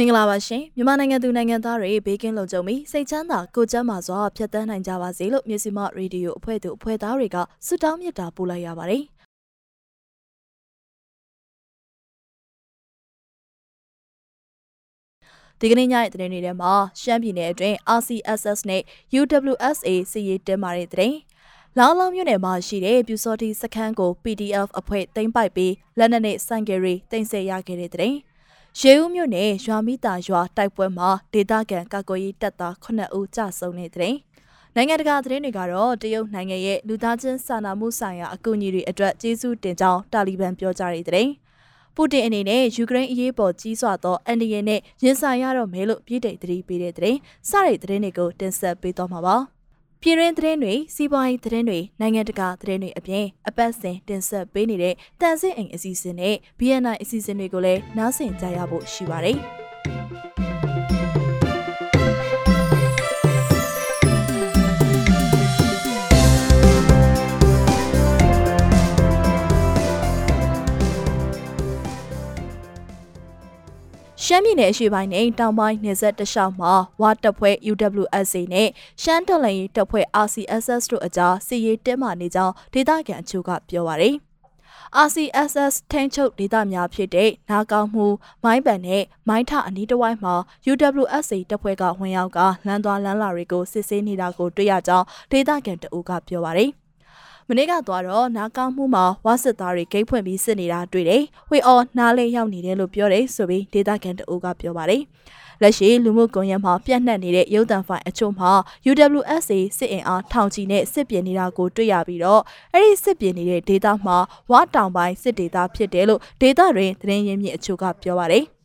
မင်္ဂလာပါရှင်မြန်မာနိုင်ငံသူနိုင်ငံသားတွေဘေးကင်းလုံခြုံပြီးစိတ်ချမ်းသာကိုယ်ကျန်းမာစွာဖြတ်သန်းနိုင်ကြပါစေလို့မြစီမရေဒီယိုအဖွဲ့သူအဖွဲ့သားတွေကဆုတောင်းမေတ္တာပို့လိုက်ရပါတယ်ဒီကနေ့ညရဲ့သတင်းတွေထဲမှာရှမ်းပြည်နယ်အတွင်း RCSS နဲ့ UWSA စီရေးတင်မာတဲ့သတင်းလောင်းလုံးမြို့နယ်မှာရှိတဲ့ပြူစောတိစခန်းကို PDF အဖွဲ့သိမ်းပိုက်ပြီးလက်နက်နဲ့ဆိုင်ကယ်တွေတင်ဆက်ရခဲ့တဲ့တဲ့ ရေဦးမြို့နယ်ရွာမိတာရွာတိုက်ပွဲမှာဒေသခံကာကွယ်ရေးတပ်သား9ဦးကြာဆုံးနေတဲ့နိုင်ငံတကာသတင်းတွေကတော့တရုတ်နိုင်ငံရဲ့လူသားချင်းစာနာမှုဆိုင်ရာအကူအညီတွေအတွက်ကျေးဇူးတင်ကြောင်းတာလီဘန်ပြောကြားနေတဲ့ပူတင်အနေနဲ့ယူကရိန်းအရေးပေါ်ကြီးစွာသောအန်ဒီယန်နဲ့ရင်ဆိုင်ရတော့မယ်လို့ပြည်ထောင်သတိပေးတဲ့တဲ့စတဲ့သတင်းတွေကိုတင်ဆက်ပေးတော့မှာပါ။ ပြည်တွင်းသတင်းတွေစီးပွားရေးသတင်းတွေနိုင်ငံတကာသတင်းတွေအပြင်အပတ်စဉ်တင်ဆက်ပေးနေတဲ့တန်ဆင်းအိမ်အစီအစဉ်နဲ့ BNI အစီအစဉ်တွေကိုလည်းနားဆင်ကြရဖို့ရှိပါတယ်။ ရှမ်းပြည်နယ်အရှေ့ပိုင်းနဲ့တောင်ပိုင်းနယ်စပ်တလျှောက်မှာဝါတပ်ဖွဲ့ UWSA နဲ့ရှမ်းတော်လှန်ရေးတပ်ဖွဲ့ RCSS တို့အကြားစစ်ရေးတင်းမာနေကြောင်းဒေသခံအချို့ကပြောပါရယ် RCSS ထိန်းချုပ်ဒေသများဖြစ်တဲ့နာကောင်းမှုမိုင်းပန်နဲ့မိုင်းထအနီးတစ်ဝိုင်းမှာ UWSA တပ်ဖွဲ့ကဝင်ရောက်ကလမ်းသွားလမ်းလာတွေကိုစစ်ဆေးနေတာကိုတွေ့ရကြောင်းဒေသခံတအူကပြောပါရယ် မနေ့ကသွားတော့နားကောင်းမှုမှာဝါစစ်သားတွေဂိတ်ဖွင့်ပြီးစစ်နေတာတွေ့တယ်။ဝေအော်နားလေးရောက်နေတယ်လို့ပြောတယ်ဆိုပြီးဒေတာကန်တအိုးကပြောပါတယ်။လက်ရှိလူမှုကွန်ရက်မှာပြန့်နှံ့နေတဲ့ရုပ်သံဖိုင်အချို့မှာ UWSA စစ်အင်အားထောင်ချီနဲ့စစ်ပြင်နေတာကိုတွေ့ရပြီးတော့အဲ့ဒီစစ်ပြင်နေတဲ့ဒေတာမှာဝါတောင်ပိုင်းစစ်ဒေတာဖြစ်တယ်လို့ဒေတာတွင်သတင်းရင်းမြစ်အချို့ကပြောပါတယ်။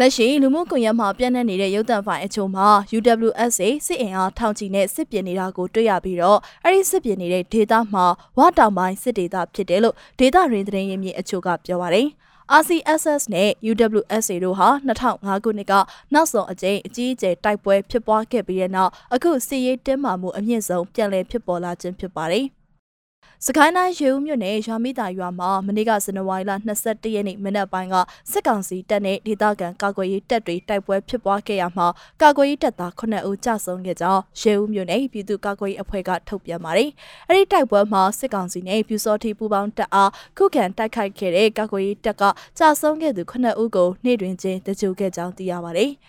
လက်ရှိလူမှုကွန်ရက်မှာပြန့်နှံ့နေတဲ့ရုပ်သံဖိုင်အချို့မှာ UWSA စစ်အင်အားထောင်ချီနဲ့စစ်ပြင်နေတာကိုတွေ့ရပြီးတော့အဲ့ဒီစစ်ပြင်နေတဲ့ဒေတာမှာဝတောင်ပိုင်းစစ်ဒေတာဖြစ်တယ်လို့ဒေတာရင်းသတင်းရင်းမြစ်အချို့ကပြောပါတယ်။ RCSS နဲ့ UWSA တို့ဟာ2005ခုနှစ်ကနောက်ဆုံးအကြိမ်အကြီးအကျယ်တိုက်ပွဲဖြစ်ပွားခဲ့ပြီးတဲ့နောက်အခုစစ်ရေးတင်းမာမှုအမြင့်ဆုံးပြန်လည်ဖြစ်ပေါ်လာခြင်းဖြစ်ပါတယ်။စကိုင်းတိုင်းရေဦးမြို့နယ်ရွာမိတာရွာမှာမနေ့ကဇန်နဝါရီလ22ရက်နေ့မနက်ပိုင်းကစစ်ကောင်စီတပ်နဲ့ဒေသခံကာကွယ်ရေးတပ်တွေတိုက်ပွဲဖြစ်ပွားခဲ့ရမှာကာကွယ်ရေးတပ်သား9ဦးကြာဆုံးခဲ့ကြောင်းရေဦးမြို့နယ်ပြည်သူ့ကာကွယ်ရေးအဖွဲ့ကထုတ်ပြန်ပါတယ်။အဲဒီတိုက်ပွဲမှာစစ်ကောင်စီနဲ့ပြူစောတိပူပေါင်းတပ်အားခုခံတိုက်ခိုက်ခဲ့တဲ့ကာကွယ်ရေးတပ်ကကြာဆုံးခဲ့သူ9ဦးကိုနေ့တွင်ချင်းတကြိုခဲ့ကြောင်းသိရပါတယ်။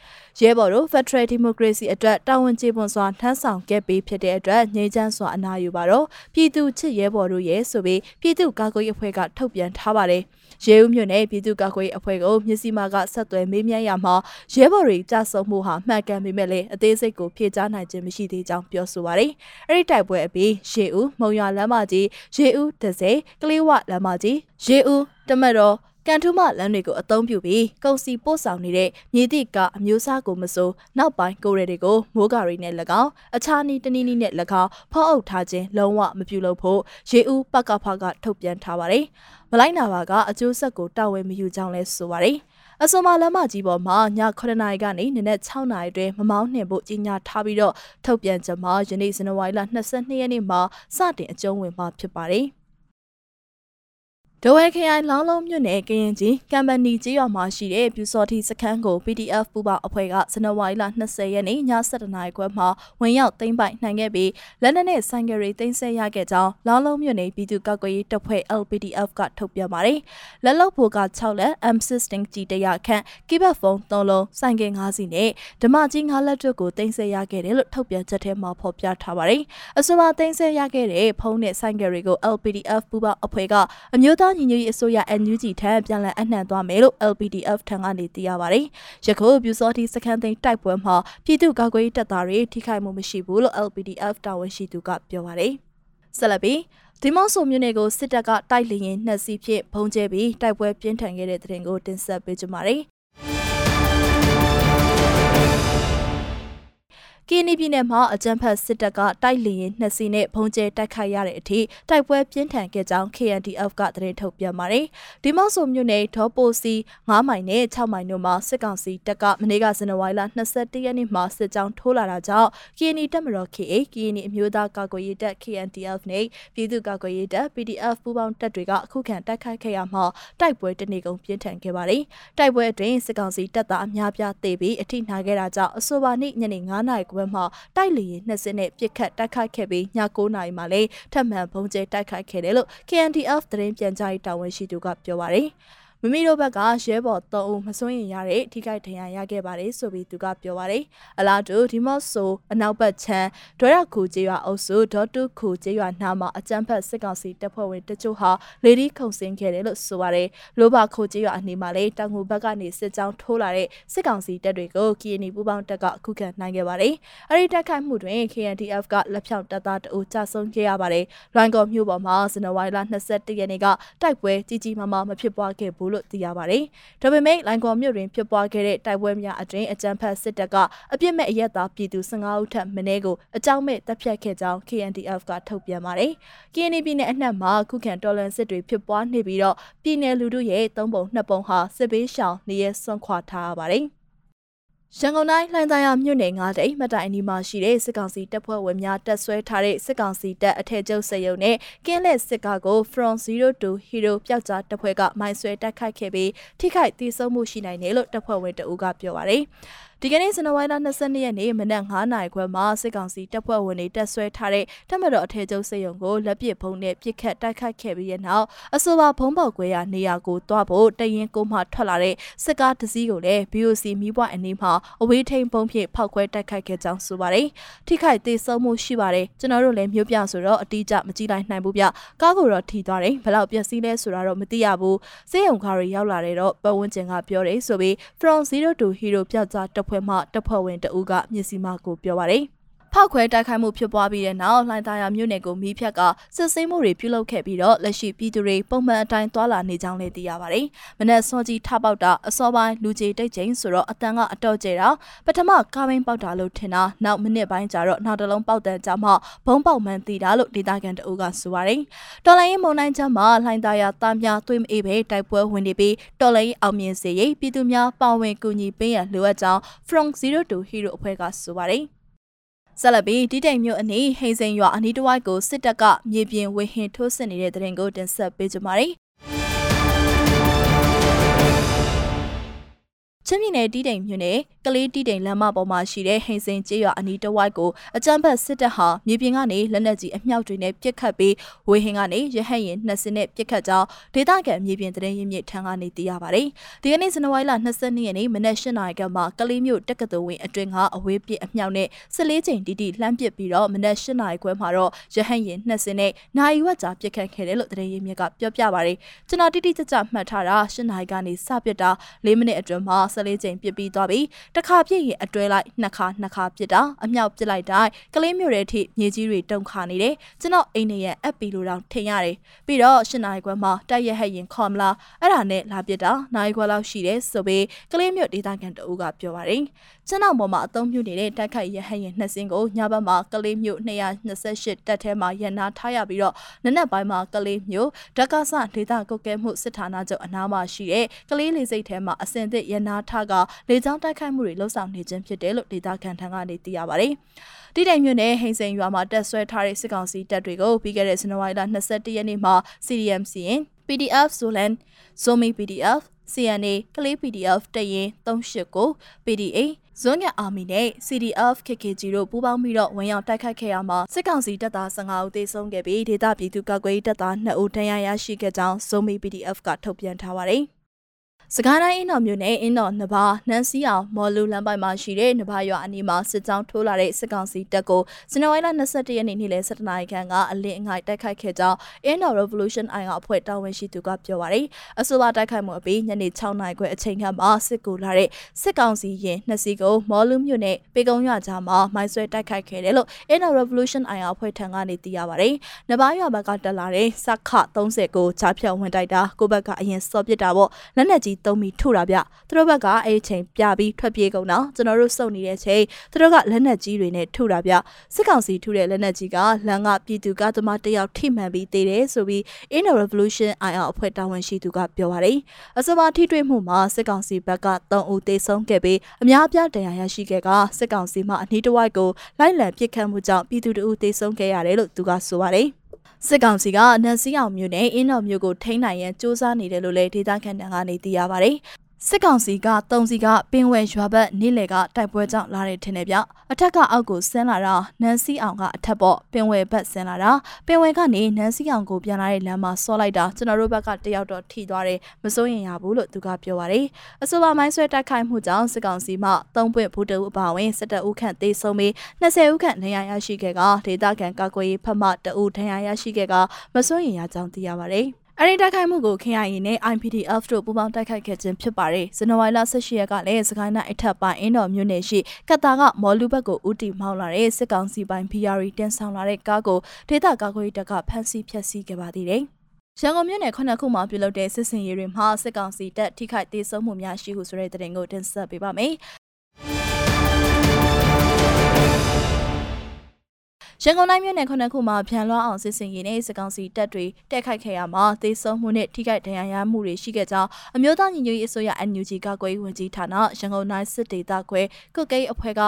ရဲဘော်တို့ Federal Democracy အတွက်တာဝန်ကျေပွန်စွာထမ်းဆောင်ခဲ့ပြီးဖြစ်တဲ့အတွက်ငြိမ်းချမ်းစွာအနားယူပါတော့ပြည်သူချစ်ရဲဘော်တို့ရဲ့ဆိုပြီးပြည်သူ့ကာကွယ်ရေးအဖွဲ့ကထုတ်ပြန်ထားပါတယ်။ရဲဦးမြို့နယ်ပြည်သူ့ကာကွယ်ရေးအဖွဲ့ကိုမြစီမာကဆက်သွယ်မေးမြန်းရမှာရဲဘော်တွေကြဆုံးမှုဟာမှန်ကန်ပေမဲ့လည်းအသေးစိတ်ကိုဖြေကြားနိုင်ခြင်းမရှိသေးကြောင်းပြောဆိုပါတယ်။အဲ့ဒီတိုက်ပွဲအပြီးရေဦးမုံရွာလမ်းမကြီးရေဦးဒဇယ်ကလေးဝလမ်းမကြီးရေဦးတမတော် ကန်ထူးမလမ်းတွေကိုအသုံးပြုပြီးကုန်စီပို့ဆောင်နေတဲ့မြေတိကအမျိုးအစားကိုမစိုးနောက်ပိုင်းကိုရဲတွေကိုမိုးကာရီနဲ့၎င်းအခြားနည်းတနည်းနည်းနဲ့၎င်းဖောက်အုပ်ထားခြင်းလုံးဝမပြုလုပ်ဖို့ရေဦးပကဖကထုတ်ပြန်ထားပါတယ်။မလိုက်နာပါကအကျိုးဆက်ကိုတာဝန်မယူကြောင်းလဲဆိုပါတယ်။အဆိုမာလမ်းမကြီးပေါ်မှာည9နာရီကနေနနက်6နာရီတွင်မမောင်းနှင်ဖို့ကြီးညာထားပြီးတော့ထုတ်ပြန်ချက်မှာယနေ့ဇန်နဝါရီလ22ရက်နေ့မှာစတင်အကျုံးဝင်မှာဖြစ်ပါတယ်။ ဒဝဲခရိုင်လောင်းလုံးမြို့နယ်ကရင်ကြီးကမ်ပဏီကြီးရွာမှာရှိတဲ့ပြူစော်တီစခန်းကို PDF ပူပေါအဖွဲ့ကဇန်နဝါရီလ20ရက်နေ့ည7:00နာရီခွဲမှာဝင်ရောက်သိမ်းပိုက်နိုင်ခဲ့ပြီးလက်နက်နဲ့ဆိုင်ကယ်တွေသိမ်းဆည်းရခဲ့ကြောင်းလောင်းလုံးမြို့နယ်ပြည်သူ့ကာကွယ်ရေးတပ်ဖွဲ့ LPDF ကထုတ်ပြန်ပါတယ်။လက်လောက်ဖို့က6လက် M16 ကြီးတရခန့်ကီဘတ်ဖုန်း3လုံးဆိုင်ကယ်5စီးနဲ့ဓမ္မကြီး5လက်တို့ကိုသိမ်းဆည်းရခဲ့တယ်လို့ထုတ်ပြန်ချက်ထဲမှာဖော်ပြထားပါတယ်။အဆိုပါသိမ်းဆည်းရခဲ့တဲ့ဖုန်းနဲ့ဆိုင်ကယ်တွေကို LPDF ပူပေါအဖွဲ့ကအမျိုးသားသားညီညွတ်ရေးအစိုးရ NUG ထံပြန်လည်အနှံ့သွားမယ်လို့ LPDF ထံကနေသိရပါတယ်။ယခုပြူစောတိစခန်းသိမ်းတိုက်ပွဲမှာပြည်သူ့ကာကွယ်ရေးတပ်သားတွေထိခိုက်မှုမရှိဘူးလို့ LPDF တာဝန်ရှိသူကပြောပါတယ်။ဆက်လက်ပြီးဒီမော့ဆိုမြို့နယ်ကိုစစ်တပ်ကတိုက်လျင်နှက်စီးဖြင့်ဘုံကျဲပြီးတိုက်ပွဲပြင်းထန်ခဲ့တဲ့တဲ့တင်ကိုတင်ဆက်ပေးကြပါမယ်။ ကီနီပြည်နယ်မှာအကြမ်းဖက်စစ်တပ်ကတိုက်လေရင်နှစ်စီးနဲ့ဘုံကျဲတိုက်ခိုက်ရတဲ့အထိတိုက်ပွဲပြင်းထန်ခဲ့ကြောင်း KNDF ကသတင်းထုတ်ပြန်ပါတယ်။ဒီမော့ဆိုမြို့နယ်ဒေါ်ပိုစီ9မိုင်နဲ့6မိုင်တို့မှာစစ်ကောင်စီတပ်ကမနေ့ကဇန်နဝါရီလ22ရက်နေ့မှာစစ်ကြောင်းထိုးလာတာကြောင့် KNI တပ်မတော် KA KNI အမျိုးသားကာကွယ်ရေးတပ် KNDF နဲ့ပြည်သူ့ကာကွယ်ရေးတပ် PDF ပူးပေါင်းတပ်တွေကအခုခံတိုက်ခိုက်ခဲ့ရမှာတိုက်ပွဲတနေကုန်ပြင်းထန်ခဲ့ပါတယ်။တိုက်ပွဲအတွင်းစစ်ကောင်စီတပ်သားအများပြားသေပြီးအထိနာခဲ့တာကြောင့်အဆိုပါနေ့ညနေ9:00နာရီခွဲမှာတိုက်လေရင်နှစ်စင်းနဲ့ပစ်ခတ်တိုက်ခိုက်ခဲ့ပြီးည9:00နာရီမှာလည်းထပ်မံဘုံကျဲတိုက်ခိုက်ခဲ့တယ်လို့ KNDF သတင်းပြန်ကြားရေးတာဝန်ရှိသူကပြောပါတယ်။ မမီတို့ဘက်ကရဲဘော်၃ဦးမစွန့်ရင်ရတဲ့ထိခိုက်ဒဏ်ရာရခဲ့ပါတယ်ဆိုပြီးသူကပြောပါတယ်အလားတူဒီမော့ဆိုအနောက်ဘက်ချမ်းဒေါရခုကျေးရွာအုပ်စုဒေါတုခုကျေးရွာနားမှာအကြမ်းဖက်စစ်ကောင်စီတပ်ဖွဲ့ဝင်တချို့ဟာလေဒီခုံစင်းခဲ့တယ်လို့ဆိုပါတယ်လိုဘခုကျေးရွာအနီးမှာလည်းတောင်ငူဘက်ကနေစစ်ကြောင်းထိုးလာတဲ့စစ်ကောင်စီတပ်တွေကို KNY ပူးပေါင်းတပ်ကအခုခံနိုင်ခဲ့ပါတယ်အဲဒီတိုက်ခိုက်မှုတွင် KNDF ကလက်ဖြောင့်တပ်သားတအူကြဆုံးခဲ့ရပါတယ်လွိုင်ကော်မြို့ပေါ်မှာဇန်နဝါရီလ22ရက်နေ့ကတိုက်ပွဲကြီးကြီးမားမားမဖြစ်ပွားခဲ့ဘူးလို့သိရပါတယ်။ဒါပေမဲ့လိုင်ကော်မြို့တွင်ဖြစ်ပွားခဲ့တဲ့တိုက်ပွဲများအတွင်းအကြမ်းဖက်စစ်တပ်ကအပြစ်မဲ့အရက်သားပြည်သူ15ဦးထက်မနည်းကိုအကြောင်းမဲ့တပ်ဖြတ်ခဲ့ကြောင်း KNDF ကထုတ်ပြန်ပါတယ်။ KND ပြည်နယ်အနှံ့မှာခုခံတော်လှန်စစ်တွေဖြစ်ပွားနေပြီးတော့ပြည်နယ်လူထုရဲ့သုံးပုံနှစ်ပုံဟာစစ်ဘေးရှောင်နေရဆွန့်ခွာထားရပါတယ်။ ရန်ကုန်တိုင်းလှိုင်းသာယာမြို့နယ်ငါးတိတ်မတိုင်အနီးမှာရှိတဲ့စစ်ကောင်စီတပ်ဖွဲ့ဝင်များတပ်ဆွဲထားတဲ့စစ်ကောင်စီတပ်အထက်ကျုပ်စရုံနဲ့ကင်းလက်စစ်ကားကို From 02 Hero ပျောက်ကြားတပ်ဖွဲ့ကမိုင်းဆွဲတိုက်ခိုက်ခဲ့ပြီးထိခိုက်ဒေဆုံးမှုရှိနိုင်တယ်လို့တပ်ဖွဲ့ဝင်တအူးကပြောပါရယ် ဒီကနေ့ဇန်နဝါရီလ22ရက်နေ့မနက်9:00နာရီခွဲမှာစစ်ကောင်စီတပ်ဖွဲ့ဝင်တွေတပ်ဆွဲထားတဲ့တပ်မတော်အထက်ကျုပ်စစ်ရုံကိုလက်ပစ်ဖုံးနဲ့ပစ်ခတ်တိုက်ခိုက်ခဲ့ပြီးတဲ့နောက်အဆိုပါဖုံးပေါက်ကွဲရာနေရာကိုတွားဖို့တရင်ကိုမှထွက်လာတဲ့စစ်ကားတစ်စီးကိုလည်း BOC မီးပွားအနီးမှာအဝေးထိန်ပုံဖြင့်ဖောက်ခွဲတိုက်ခိုက်ခဲ့ကြောင်းဆိုပါတယ်။ထိခိုက်သေးဆုံးမှုရှိပါတယ်။ကျွန်တော်တို့လည်းမြို့ပြဆိုတော့အတိအကျမကြည့်လိုက်နိုင်ဘူးဗျ။ကားကိုတော့ထိသွားတယ်။ဘယ်လောက်ပျက်စီးလဲဆိုတာတော့မသိရဘူး။စေယုံကားတွေရောက်လာတဲ့တော့ပတ်ဝန်းကျင်ကပြောတယ်ဆိုပြီး From 0 to Hero ပြောက်ကြားတပ်ဖွဲ့မှတပ်ဖွဲ့ဝင်တအူးကမျက်စိမှကိုပြောပါတယ် ဖောက်ခွဲတိုက်ခိုက်မှုဖြစ်ပွားပြီးတဲ့နောက်လှိုင်သာယာမြို့နယ်ကိုမီးဖြတ်ကစစ်ဆေးမှုတွေပြုလုပ်ခဲ့ပြီးတော့လက်ရှိပြည်သူတွေပုံမှန်အတိုင်းသွာလာနေကြောင်းလည်းသိရပါတယ်။မနက်စောကြီးထပေါက်တာအစောပိုင်းလူကြီးတိတ်ချိန်ဆိုတော့အတန်ကအတော့ကျတာပထမကားဘင်းပေါက်တာလို့ထင်တာနောက်မိနစ်ပိုင်းကျတော့နောက်တစ်လုံးပေါက်တဲ့ကြောင့်မှဘုံပေါက်မှန်သိတာလို့ဒေတာကန်တအုပ်ကဆိုပါတယ်။တော်လိုင်းရင်မုံနိုင်ချမ်းမှာလှိုင်သာယာသားများသွေးမအေးပဲတိုက်ပွဲဝင်နေပြီးတော်လိုင်းအောင်မြင်စေရေးပြည်သူများပါဝင်ကူညီပေးရန်လိုအပ်ကြောင်း From 0 to Hero အဖွဲ့ကဆိုပါတယ်။ ဆက်လက်ပြီးတီတိမ်မြို့အနီးဟိန်စိန်ရွာအနီးတစ်ဝိုက်ကိုစစ်တပ်ကမြေပြင်ဝေဟင်ထိုးစစ်နေတဲ့တဲ့ရင်ကိုတင်ဆက်ပေးကြပါမယ် ချင်းပြည်နယ်တီးတိမ်မြို့နယ်ကလေးတီးတိမ်လမ်းမပေါ်မှာရှိတဲ့ဟိန်စိန်ကျေးရွာအနီးတစ်ဝိုက်ကိုအကြမ်းဖက်စစ်တပ်ဟာမြေပြင်ကနေလက်နက်ကြီးအမြောက်တွေနဲ့ပစ်ခတ်ပြီးဝေဟင်ကနေရဟတ်ရင်နှစ်စင်းနဲ့ပစ်ခတ်ကြောင်းဒေသခံမြေပြင်တရင်ရင်းမြစ်ထံကနေသိရပါတယ်။ဒီကနေ့ဇန်နဝါရီလ22ရက်နေ့မနက်၈နာရီကမှကလေးမြို့တက္ကသိုလ်ဝင်းအတွင်းကအဝေးပစ်အမြောက်နဲ့14ချိန်တီတီလှမ်းပစ်ပြီးတော့မနက်၈နာရီခွဲမှာတော့ရဟတ်ရင်နှစ်စင်းနဲ့နိုင်ဝက်ကြာပစ်ခတ်ခဲ့တယ်လို့တရင်ရင်းမြစ်ကပြောပြပါတယ်။ကျွန်တော်တိတိကျကျမှတ်ထားတာ၈နာရီကနေစပစ်တာ၄မိနစ်အတွင်းမှာ14ချိန်ပစ်ပြီးသွားပြီးတစ်ခါပြည့်ရင်အတွဲလိုက်နှစ်ခါနှစ်ခါပစ်တာအမြောက်ပစ်လိုက်တိုင်းကလေးမျိုးတွေအထိမြေကြီးတွေတုန်ခါနေတယ်ကျွန်တော်အိမ်နေရအပ်ပီလိုတောင်ထင်ရတယ်ပြီးတော့၈နာရီခွဲမှာတိုက်ရဟက်ရင်ခေါ်မလားအဲ့ဒါနဲ့လာပစ်တာနိုင်ခွဲလောက်ရှိတယ်ဆိုပြီးကလေးမျိုးဒေသခံတအုပ်ကပြောပါတယ်ကျွန်တော်ပေါ်မှာအသုံးပြုနေတဲ့တိုက်ခိုက်ရဟက်ရင်နှစ်စင်းကိုညဘက်မှာကလေးမျိုး228တက်ထဲမှာရန်နာထားရပြီးတော့နနက်ပိုင်းမှာကလေးမျိုးဓကဆဒေသကုတ်ကဲမှုစစ်ဌာနချုပ်အနားမှာရှိတဲ့ကလေးလေးစိတ်ထဲမှာအစင်သစ်ရန်နာထားကလေကြောင်းတိုက်ခိုက်မှုတွေလှုပ်ဆောင်နေခြင်းဖြစ်တယ်လို့ဒေသခံထံကနေသိရပါတယ်။တိတိမ်မြို့နယ်ဟိန်စိန်ရွာမှာတက်ဆွဲထားတဲ့စစ်ကောင်စီတပ်တွေကိုပြီးခဲ့တဲ့ဇန်နဝါရီလ22ရက်နေ့မှာ CDMC ရင် PDF Zolan Zomi PDF CNA ကလေး PDF တရင်389 PDA ဇွန်ညအာမီနဲ့ CDF KKG တို့ပူးပေါင်းပြီးတော့ဝင်ရောက်တိုက်ခိုက်ခဲ့ရမှာစစ်ကောင်စီတပ်သား15ဦးသေဆုံးခဲ့ပြီးဒေသပြည်သူ့ကာကွယ်ရေးတပ်သား2ဦးဒဏ်ရာရရှိခဲ့ကြောင်း Zomi PDF ကထုတ်ပြန်ထားပါတယ်။ စကိုင်းတိုင်းအင်းတော်မြို့နယ်အင်းတော်နဘာနန်းစီအောင်မော်လူလမ်းပိုင်မှာရှိတဲ့နဘာရွာအနီးမှာစစ်ကြောင်းထိုးလာတဲ့စစ်ကောင်စီတပ်ကိုဇန်နဝါရီလ22ရက်နေ့နေ့လယ်7နာရီခန့်ကအလင်းအငိုက်တိုက်ခိုက်ခဲ့ကြောင်းအင်းတော် Revolution အိုင်အဖွဲ့တာဝန်ရှိသူကပြောပါရယ်အဆိုပါတိုက်ခိုက်မှုအပြီးညနေ6နာရီခွဲအချိန်ခန့်မှာစစ်ကူလာတဲ့စစ်ကောင်စီရင်နှစ်စီးကိုမော်လူမြို့နယ်ပေကုံရွာကြားမှာမိုင်းဆွဲတိုက်ခိုက်ခဲ့တယ်လို့အင်းတော် Revolution အိုင်အဖွဲ့ထံကနေသိရပါရယ်နဘာရွာဘက်ကတက်လာတဲ့စခ30ကိုချားဖြတ်ဝင်တိုက်တာကိုဘက်ကအရင်စော့ပစ်တာပေါ့လက်နက်ကြီးသုံးပြီးထုတာဗျသူတို့ဘက်ကအဲ့ချိန်ပြပြီးထွက်ပြေးကုန်တော့ကျွန်တော်တို့စုံနေတဲ့ချိန်သူတို့ကလက်နက်ကြီးတွေနဲ့ထုတာဗျစစ်ကောင်စီထုတဲ့လက်နက်ကြီးကလမ်းကပြည်သူကသမားတယောက်ထိမှန်ပြီးသေးတယ်ဆိုပြီး In Revolution IR အဖွဲ့တာဝန်ရှိသူကပြောပါတယ်အစပါထိတွေ့မှုမှာစစ်ကောင်စီဘက်က3ဦးသေဆုံးခဲ့ပြီးအများအပြားဒဏ်ရာရရှိခဲ့ကစစ်ကောင်စီမှအနီးတစ်ဝိုက်ကိုလိုက်လံပစ်ခတ်မှုကြောင့်ပြည်သူတို့သေဆုံးခဲ့ရတယ်လို့သူကဆိုပါတယ် စစ်ကောင်စီကနန်စီအောင်မြို့နယ်အင်းတော်မြို့ကိုထိန်းနိုင်ရန်စ조사နေတယ်လို့လည်းဒေသခံတန်းကနေသိရပါတယ် စစ်ကောင်စီကတုံစီကပင်ဝဲရွာဘက်နေလေကတိုက်ပွဲကြောင့်လာတဲ့ထင်တယ်ဗျအထက်ကအောက်ကိုဆင်းလာတာနန်းစီအောင်ကအထက်ပေါ့ပင်ဝဲဘက်ဆင်းလာတာပင်ဝဲကနေနန်းစီအောင်ကိုပြန်လာတဲ့လမ်းမှာဆော့လိုက်တာကျွန်တော်တို့ဘက်ကတယောက်တော့ထိသွားတယ်မစိုးရင်ရဘူးလို့သူကပြောပါတယ်အဆိုပါမိုင်းဆွဲတိုက်ခိုက်မှုကြောင့်စစ်ကောင်စီမှသုံးပွင့်ဘူတအူအပါဝင်စစ်တပ်ဦးခန့်သေဆုံးပြီး20ဦးခန့်နေရာရရှိခဲ့ကဒေသခံကာကွယ်ရေးဖက်မှတအူထဏ်ရာရရှိခဲ့ကမစိုးရင်ရကြောင်းသိရပါတယ် အဲဒီတိုက်ခိုက်မှုကို KIA နဲ့ IPDF တို့ပူးပေါင်းတိုက်ခိုက်ခဲ့ခြင်းဖြစ်ပါတယ်။ဇန်နဝါရီလ18ရက်ကလည်းစကိုင်းတိုင်းအထက်ပိုင်းအင်းတော်မြို့နယ်ရှိကတာကမော်လူဘက်ကိုဦးတည်မောင်းလာတဲ့စစ်ကောင်စီပိုင်း PRI တင်ဆောင်လာတဲ့ကားကိုဒေသကာကွယ်ရေးတပ်ကဖမ်းဆီးဖျက်ဆီးခဲ့ပါသေးတယ်။ရန်ကုန်မြို့နယ်ခုနှစ်ခုမှာပြုလုပ်တဲ့စစ်စင်ရေးတွေမှာစစ်ကောင်စီတပ်ထိခိုက်ဒေဆုံးမှုများရှိဟုဆိုတဲ့တဲ့တင်ကိုတင်ဆက်ပေးပါမယ် ရန်ကုန်တိုင်းမြို့နယ်ခုနှစ်ခုမှာဖြန်လွှားအောင်စစ်စင်ရေးနဲ့စကောင်စီတပ်တွေတက်ခိုက်ခဲ့ရမှာသေဆုံးမှုနဲ့ထိခိုက်ဒဏ်ရာရမှုတွေရှိခဲ့ကြောင်းအမျိုးသားညီညွတ်ရေးအစိုးရ NUG ကကွယ်ဝင်ကြီးဌာနရန်ကုန်တိုင်းစစ်ဒေသခွဲကုတ်ကိတ်အဖွဲ့က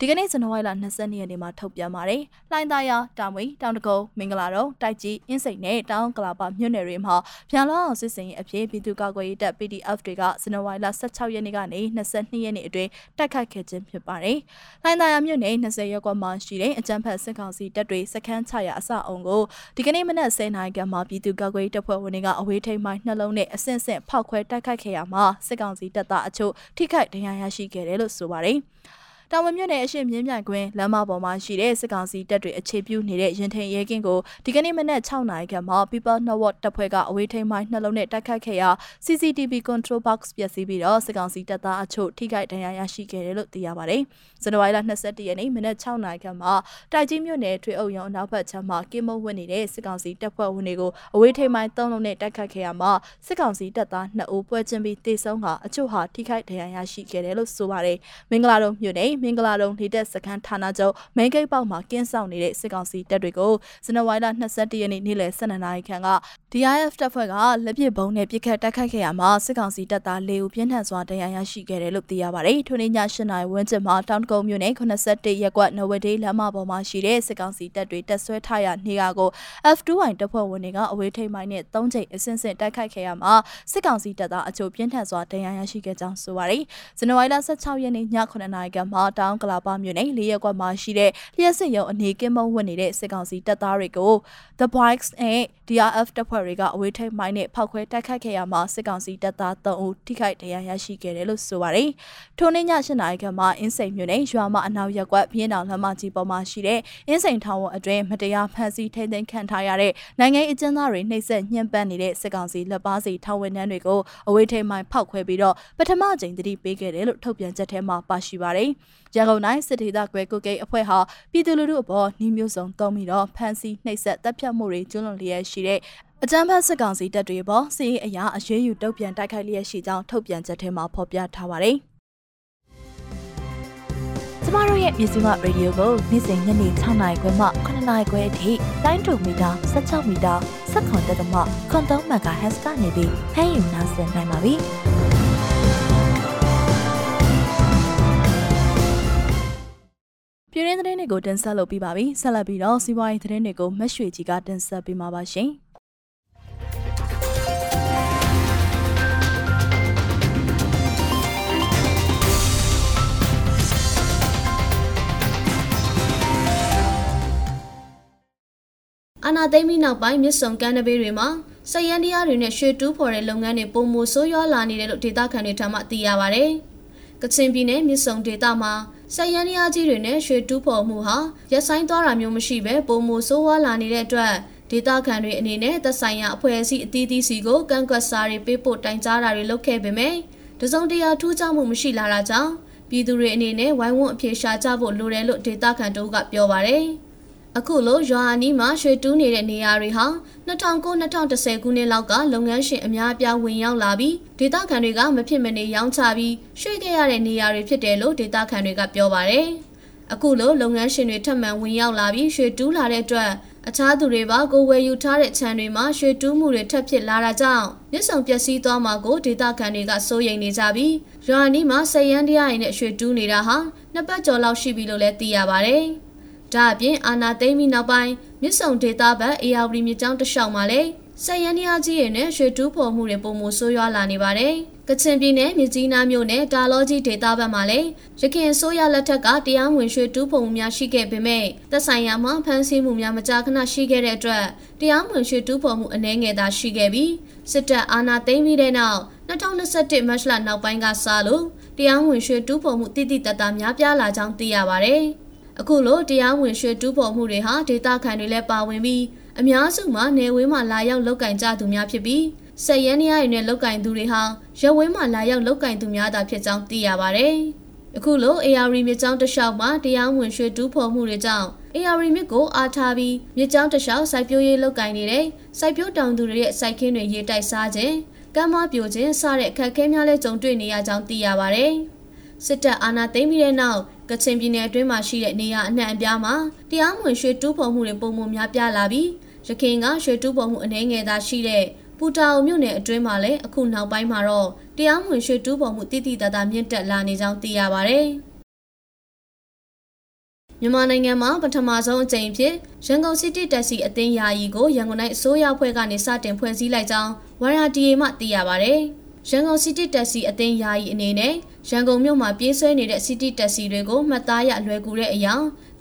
ဒီကနေ့ဇန်နဝါရီလ22ရက်နေ့မှာထုတ်ပြန်ပါတယ်။လှိုင်းသားရတောင်ဝီတောင်တကုံမင်္ဂလာတုံတိုက်ကြီးအင်းစိန်နဲ့တောင်ကလာပါမြို့နယ်တွေမှာဖြန်လွှားအောင်စစ်စင်ရေးအဖြစ်ပြည်သူ့ကာကွယ်ရေးတပ် PDF တွေကဇန်နဝါရီလ16ရက်နေ့ကနေ22ရက်နေ့အတွင်းတိုက်ခိုက်ခဲ့ခြင်းဖြစ်ပါတယ်။လှိုင်းသားရမြို့နယ်20ရက်ကွက်မှာရှိတဲ့အကြမ်းဖက်စစ်ကောင်စီတပ်တွေစခန်းချရာအစအုံကိုဒီကနေ့မနက်10:00နာရီကမှပြည်သူ့ကာကွယ်ရေးတပ်ဖွဲ့ဝင်တွေကအဝေးထိန်မိုင်းနှလုံးနဲ့အဆင့်ဆင့်ဖောက်ခွဲတိုက်ခိုက်ခဲ့ရမှာစစ်ကောင်စီတပ်သားအချို့ထိခိုက်ဒဏ်ရာရရှိခဲ့တယ်လို့ဆိုပါတယ်။ တာဝန်မြို့နယ်အရှိမြင်းမြိုင်ကွင်းလမ်းမပေါ်မှာရှိတဲ့စစ်ကောင်စီတပ်တွေအခြေပြုနေတဲ့ရင်ထိန်ရဲကင်းကိုဒီကနေ့မနက်6နာရီခန့်မှာ People Network တပ်ဖွဲ့ကအဝေးထိန်မိုင်းနှလုံးနဲ့တိုက်ခတ်ခဲ့ရာ CCTV Control Box ပျက်စီးပြီးတော့စစ်ကောင်စီတပ်သားအချို့ထိခိုက်ဒဏ်ရာရရှိခဲ့တယ်လို့သိရပါတယ်။ဇန်နဝါရီလ22ရက်နေ့မနက်6နာရီခန့်မှာတိုက်ကြီးမြို့နယ်ထွေအုပ်ရုံအနောက်ဘက်ခြမ်းမှာကင်းမုံဝင်နေတဲ့စစ်ကောင်စီတပ်ဖွဲ့ဝင်တွေကိုအဝေးထိန်မိုင်း3လုံးနဲ့တိုက်ခတ်ခဲ့ရမှာစစ်ကောင်စီတပ်သား2ဦးပွဲချင်းပြီးတေဆုံးကအချို့ဟာထိခိုက်ဒဏ်ရာရရှိခဲ့တယ်လို့ဆိုပါတယ်။မင်္ဂလာတုံမြို့နယ်မင်္ဂလာတုံဒေတက်စခန်းဌာနချုပ်မိန်ဂိတ်ပေါက်မှာကင်းဆောင်နေတဲ့စစ်ကောင်စီတပ်တွေကိုဇန်နဝါရီလ22ရက်နေ့နေ့လယ်12နာရီခန့်က DIF တပ်ဖွဲ့ကလက်ပစ်ဘုံနဲ့ပစ်ခတ်တိုက်ခိုက်ခဲ့ရမှာစစ်ကောင်စီတပ်သား၄ဦးပြင်းထန်စွာဒဏ်ရာရရှိခဲ့တယ်လို့သိရပါတယ်။ထိုနေ့ည8နာရီဝန်းကျင်မှာတောင်ကုန်းမြို့နယ်81ရပ်ကွက်နဝဒေးလမ်းမပေါ်မှာရှိတဲ့စစ်ကောင်စီတပ်တွေတပ်ဆွဲထားရနေရာကို F2Y တပ်ဖွဲ့ဝင်တွေကအဝေးထိန်မိုင်းနဲ့၃ချိန်အဆင့်ဆင့်တိုက်ခိုက်ခဲ့ရမှာစစ်ကောင်စီတပ်သားအချို့ပြင်းထန်စွာဒဏ်ရာရရှိခဲ့ကြောင်းဆိုပါတယ်။ဇန်နဝါရီလ16ရက်နေ့ည9နာရီကမှတောင်ကလာပါမြို့နယ်လေးရက်ကွက်မှာရှိတဲ့လျှက်စစ်ရုံအနေကင်းမုံဝင်နေတဲ့စစ်ကောင်စီတပ်သားတွေကို The Bikes နဲ့ DRF တပ်ဖွဲ့တွေကအဝေးထိပ်မိုင်းနဲ့ဖောက်ခွဲတိုက်ခိုက်ခဲ့ရမှာစစ်ကောင်စီတပ်သား3ဦးထိခိုက်ဒဏ်ရာရရှိခဲ့တယ်လို့ဆိုပါတယ်။ထိုနေ့ည8နာရီခန့်မှာအင်းစိန်မြို့နယ်ရွာမအနောက်ရက်ကွက်ပြင်းတောင်လမ်းမကြီးပေါ်မှာရှိတဲ့အင်းစိန်ထောင်ဝအတွင်းမတရားဖမ်းဆီးထိန်းသိမ်းခံထားရတဲ့နိုင်ငံအကျဉ်းသားတွေနှိပ်စက်ညှဉ်းပန်းနေတဲ့စစ်ကောင်စီလက်ပါစီထောင်ဝန်ထမ်းတွေကိုအဝေးထိပ်မိုင်းဖောက်ခွဲပြီးတော့ပထမကြိမ်တတိပေးခဲ့တယ်လို့ထုတ်ပြန်ချက်ထဲမှာပါရှိပါတယ်။ရန်ကုန်တိုင်းစစ်ဒေသကွယ်ကုတ်ကိတ်အဖွဲ့ဟာပြည်သူလူထုအပေါ်နှီးမျိုးစုံတုံးပြီးတော့ဖမ်းဆီးနှိပ်စက်တပ်ဖြတ်မှုတွေကျူးလွန်လျက်ရှိတဲ့အကြမ်းဖက်စစ်ကောင်စီတပ်တွေပေါ်စီးအရာအရေးယူတုံ့ပြန်တိုက်ခိုက်လျက်ရှိကြောင်းထုတ်ပြန်ချက်ထဲမှာဖော်ပြထားပါတယ်။ကျမတို့ရဲ့မြစီမရေဒီယိုကိုနေ့စဉ်ညနေ6နာရီခွဲမှ9နာရီခွဲအထိတိုင်းတူမီတာ16မီတာစက္ကန့်တက်သမခွန်3မဂါဟက်စ်ကနေပြီးဖမ်းယူနိုင်နိုင်ပါပြီ။ ပြည်ရင်းသတင်းတွေကိုတင်ဆက်လုပ်ပြီးပါပြီ။ဆက်လက်ပြီးတော့စီးပွားရေးသတင်းတွေကိုမက်ရွှေကြီးကတင်ဆက်ပေးမှာပါရှင်။အာနာသိမ့်ပြီးနောက်ပိုင်းမြစ်ဆုံကမ်းနဘေးတွေမှာစက်ရန်တရားတွေနဲ့ရွှေတူးဖော်တဲ့လုပ်ငန်းတွေပုံမဆိုးရွားလာနေတယ်လို့ဒေသခံတွေထံမှသိရပါဗျ။ကချင်ပြည်နယ်မြစ်ဆုံဒေသမှာ စက်ရန်ရားကြီးတွေနဲ့ရွှေတူးဖော်မှုဟာရက်ဆိုင်သွားတာမျိုးမရှိပဲပုံမဆိုးဝါးလာနေတဲ့အတွက်ဒေသခံတွေအနေနဲ့သက်ဆိုင်ရာအဖွဲ့အစည်းအသီးသီးစီကိုကန့်ကွက်စာတွေပေးပို့တိုင်ကြားတာတွေလုပ်ခဲ့ပေမယ့်တစုံတရာထူးခြားမှုမရှိလာတာကြောင့်ပြည်သူတွေအနေနဲ့ဝိုင်းဝန်းအပြေရှားကြဖို့လိုတယ်လို့ဒေသခံတို့ကပြောပါတယ်။မ အခုလိုရွာအနီးမှာရွှေတူးနေတဲ့နေရာတွေဟာ2009-2010ခုနှစ်လောက်ကလုပ်ငန်းရှင်အများအပြားဝင်ရောက်လာပြီးဒေသခံတွေကမဖြစ်မနေရောင်းချပြီးရွှေ့ခဲ့ရတဲ့နေရာတွေဖြစ်တယ်လို့ဒေသခံတွေကပြောပါတယ်။အခုလိုလုပ်ငန်းရှင်တွေထပ်မံဝင်ရောက်လာပြီးရွှေတူးလာတဲ့အတွက်အခြားသူတွေပါကိုဝယ်ယူထားတဲ့ခြံတွေမှာရွှေတူးမှုတွေထပ်ဖြစ်လာတာကြောင့်မြစ်ဆောင်ပျက်စီးသွားမှာကိုဒေသခံတွေကစိုးရိမ်နေကြပြီးရွာနီးမှာစက်ရန်တရားရည်နဲ့ရွှေတူးနေတာဟာနှစ်ပတ်ကျော်လောက်ရှိပြီလို့လည်းသိရပါဗျ။ ဒါအပြင်အာနာသိမ့်ပြီးနောက်ပိုင်းမြစ်ဆောင်ဒေသဘက်အေယာဝတီမြစ်ကြောင်းတစ်လျှောက်မှာလည်းစက်ရန်တရားကြီးရည်နဲ့ရွှေတူးဖော်မှုတွေပုံမှုဆိုးရွားလာနေပါတယ်။ကချင်ပြည်နယ်မြကြီးနားမြို့နယ်တာလောကြီးဒေသဘက်မှာလည်းရခိုင်ဆိုးရလက်ထက်ကတရားဝင်ရွှေတူးဖော်မှုများရှိခဲ့ပေမဲ့သက်ဆိုင်ရာမှာဖမ်းဆီးမှုများမကြာခဏရှိခဲ့တဲ့အတွက်တရားဝင်ရွှေတူးဖော်မှုအနည်းငယ်သာရှိခဲ့ပြီးစစ်တပ်အာဏာသိမ်းပြီးတဲ့နောက်2021မတ်လနောက်ပိုင်းကစလို့တရားဝင်ရွှေတူးဖော်မှုတိတိတတ်တာများပြားလာကြောင်းသိရပါတယ်။ အခုလိုတရားဝင်ရွှေတူးဖော်မှုတွေဟာဒေသခံတွေလည်းပါဝင်ပြီးအများစုမှာနေဝင်းမှာလာရောက်လောက်ကင်ကြသူများဖြစ်ပြီးစက်ရန်ရရနဲ့လောက်ကင်သူတွေဟာရဝင်းမှာလာရောက်လောက်ကင်သူများသာဖြစ်ကြောင်းသိရပါတယ်။အခုလို AR မြစ်ကြောင်းတစ်လျှောက်မှာတရားဝင်ရွှေတူးဖော်မှုတွေကြောင့် AR မြစ်ကိုအားထားပြီးမြစ်ကြောင်းတစ်လျှောက်စိုက်ပျိုးရေးလောက်ကင်နေတဲ့စိုက်ပျိုးတောင်သူတွေရဲ့စိုက်ခင်းတွေရေတိုက်စားခြင်းကမ်းမပြိုခြင်းစတဲ့အခက်အခဲများလည်းကြုံတွေ့နေရကြောင်းသိရပါတယ်။ စစ်တပ်အာဏာသိမ်းပြီးတဲ့နောက်ကချင်ပြည်နယ်အတွင်းမှာရှိတဲ့နေရာအနှံ့အပြားမှာတရားမဝင်ရွှေတူးဖော်မှုတွေပုံမှန်များပြားလာပြီးရခိုင်ကရွှေတူးဖော်မှုအနေငယ်သာရှိတဲ့ပူတာအိုမြို့နယ်အတွင်းမှာလည်းအခုနောက်ပိုင်းမှာတော့တရားမဝင်ရွှေတူးဖော်မှုတိတိတသားမြင့်တက်လာနေကြောင်းသိရပါဗျ။မြန်မာနိုင်ငံမှာပထမဆုံးအကြိမ်ဖြစ်ရန်ကုန်စီးတီးတက်စီအသင်းယာယီကိုရန်ကုန်တိုင်းအစိုးရဖွဲ့ကနေစတင်ဖွဲ့စည်းလိုက်ကြောင်းဝရတီအေမှသိရပါဗျ။ ရန်ကုန်စီးတီးတက်စီအသင်းယာယီအနေနဲ့ရန်ကုန်မြို့မှာပြေးဆွဲနေတဲ့စီးတီးတက်စီတွေကိုမှတ်သားရလွယ်ကူတဲ့အရာ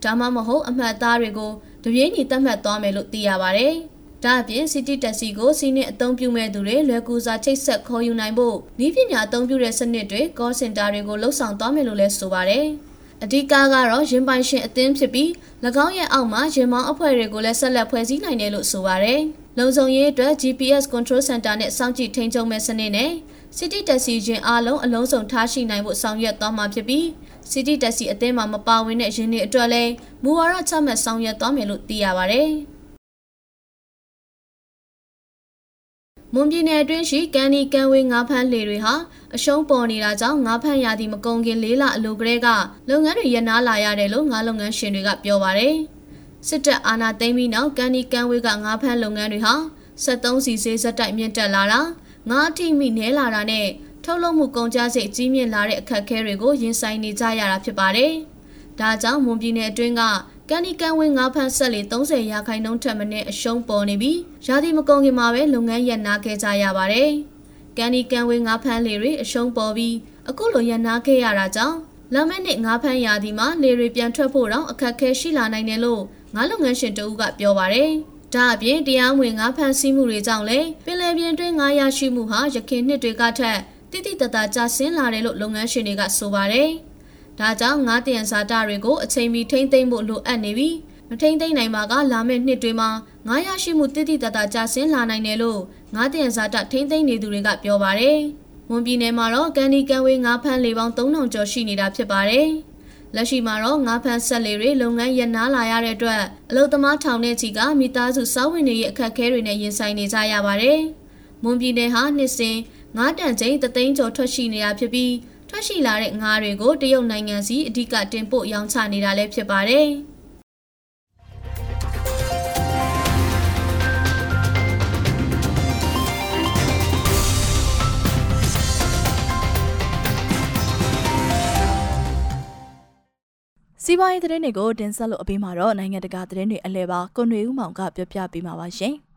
ဒါမှမဟုတ်အမှတ်သားတွေကိုတပြေးညီသတ်မှတ်သွားမယ်လို့သိရပါဗျ။ဒါအပြင်စီတီတက်စီကိုစီးနှင့်အသုံးပြုမဲ့သူတွေလွယ်ကူစွာချိတ်ဆက်ခေါ်ယူနိုင်ဖို့ဤပညာအသုံးပြုတဲ့စနစ်တွေ call center တွေကိုလှုပ်ဆောင်သွားမယ်လို့လည်းဆိုပါတယ်။အဓိကကတော့ရင်ပိုင်ရှင်အသင်းဖြစ်ပြီး၎င်းရဲ့အောက်မှာရင်မောင်းအဖွဲ့တွေကိုလည်းဆက်လက်ဖွဲ့စည်းနိုင်တယ်လို့ဆိုပါတယ်။လုံခြုံရေးအတွက် GPS Control Center နဲ့စောင့်ကြည့်ထိန်းချုပ်မဲ့စနစ်နဲ့ City Taxi ရင်အားလုံးအလုံးစုံထားရှိနိုင်ဖို့ဆောင်ရွက်သွားမှာဖြစ်ပြီး City Taxi အသင်းမှာမပါဝင်တဲ့ရင်းတွေအတွက်လည်းမူဝါဒချမှတ်ဆောင်ရွက်သွားမယ်လို့သိရပါဗျ။မွန်ပြည်နယ်အတွင်းရှိကန်နီကန်ဝေးငါးဖမ်းလှေတွေဟာအရှုံးပေါ်နေတာကြောင့်ငါးဖမ်းရသည့်မကုန်ခင်လေးလအလိုကလေးကလုပ်ငန်းတွေရနာလာရတယ်လို့ငါးလုပ်ငန်းရှင်တွေကပြောပါတယ်။စစ်တပ်အာဏာသိမ်းပြီးနောက်ကန်နီကန်ဝေးကငါးဖမ်းလုပ်ငန်းတွေဟာ73စီစေးဇက်တိုက်မြင့်တက်လာတာ ငါးအထိမိနဲလာတာနဲ့ထုတ်လုပ်မှုကုန်ကျစရိတ်ကြီးမြင့်လာတဲ့အခက်အခဲတွေကိုရင်ဆိုင်နေကြရတာဖြစ်ပါတယ်။ဒါကြောင့်မွန်ပြည်နယ်အတွင်းကကန်ဒီကန်ဝင်းငါးဖမ်းဆက်လေ30ရာခိုင်နှုန်းထက်မနည်းအရှုံးပေါ်နေပြီးရာသီမကုန်ခင်မှာပဲလုပ်ငန်းရပ်နာခဲ့ကြရပါတယ်။ကန်ဒီကန်ဝင်းငါးဖမ်းလေတွေအရှုံးပေါ်ပြီးအခုလိုရပ်နာခဲ့ရတာကြောင့်လာမယ့်နှစ်ငါးဖမ်းရာသီမှာလေတွေပြန်ထွက်ဖို့တော့အခက်အခဲရှိလာနိုင်တယ်လို့ငါးလုပ်ငန်းရှင်တဦးကပြောပါတယ်။ ဒါအပြင်တရားဝင်ငါးဖမ်းဆီးမှုတွေကြောင့်လည်းပင်လယ်ပြင်တွင်းငါးရရှိမှုဟာရခိုင်နှစ်တွေကထက်တိတိတသားကျဆင်းလာတယ်လို့လုပ်ငန်းရှင်တွေကဆိုပါတယ်။ဒါကြောင့်ငါးတယံဇာတာတွေကိုအချိန်မီထိမ့်သိမ့်ဖို့လိုအပ်နေပြီးမထိမ့်သိမ့်နိုင်မှာကလာမယ့်နှစ်တွေမှာငါးရရှိမှုတိတိတတ်တာကျဆင်းလာနိုင်တယ်လို့ငါးတယံဇာတာထိမ့်သိမ့်နေသူတွေကပြောပါတယ်။ဝန်ပြည်နယ်မှာတော့ကန်ဒီကန်ဝေးငါးဖမ်းလေပေါင်း3000ကျော်ရှိနေတာဖြစ်ပါတယ်။ လက်ရှိမှာတော့ငါးဖမ်းဆက်လေတွေလုပ်ငန်းရနာလာရတဲ့အတွက်အလုသမားထောင်တဲ့ချီကမိသားစုစောဝင်တွေရဲ့အခက်အခဲတွေနဲ့ရင်ဆိုင်နေကြရပါတယ်။မွန်ပြည်နယ်ဟာနှစ်စဉ်ငါးတန်ချိန်တသိန်းကျော်ထွက်ရှိနေတာဖြစ်ပြီးထွက်ရှိလာတဲ့ငါးတွေကိုတရုတ်နိုင်ငံစီအဓိကတင်ပို့ရောင်းချနေတာလည်းဖြစ်ပါတယ်။ စီးပွားရေးသတင်းတွေကိုတင်ဆက်လို့အပြီးမှာတော့နိုင်ငံတကာသတင်းတွေအလဲပါကွန်ရွေဦးမောင်ကပြောပြပေးမှာပါရှင်။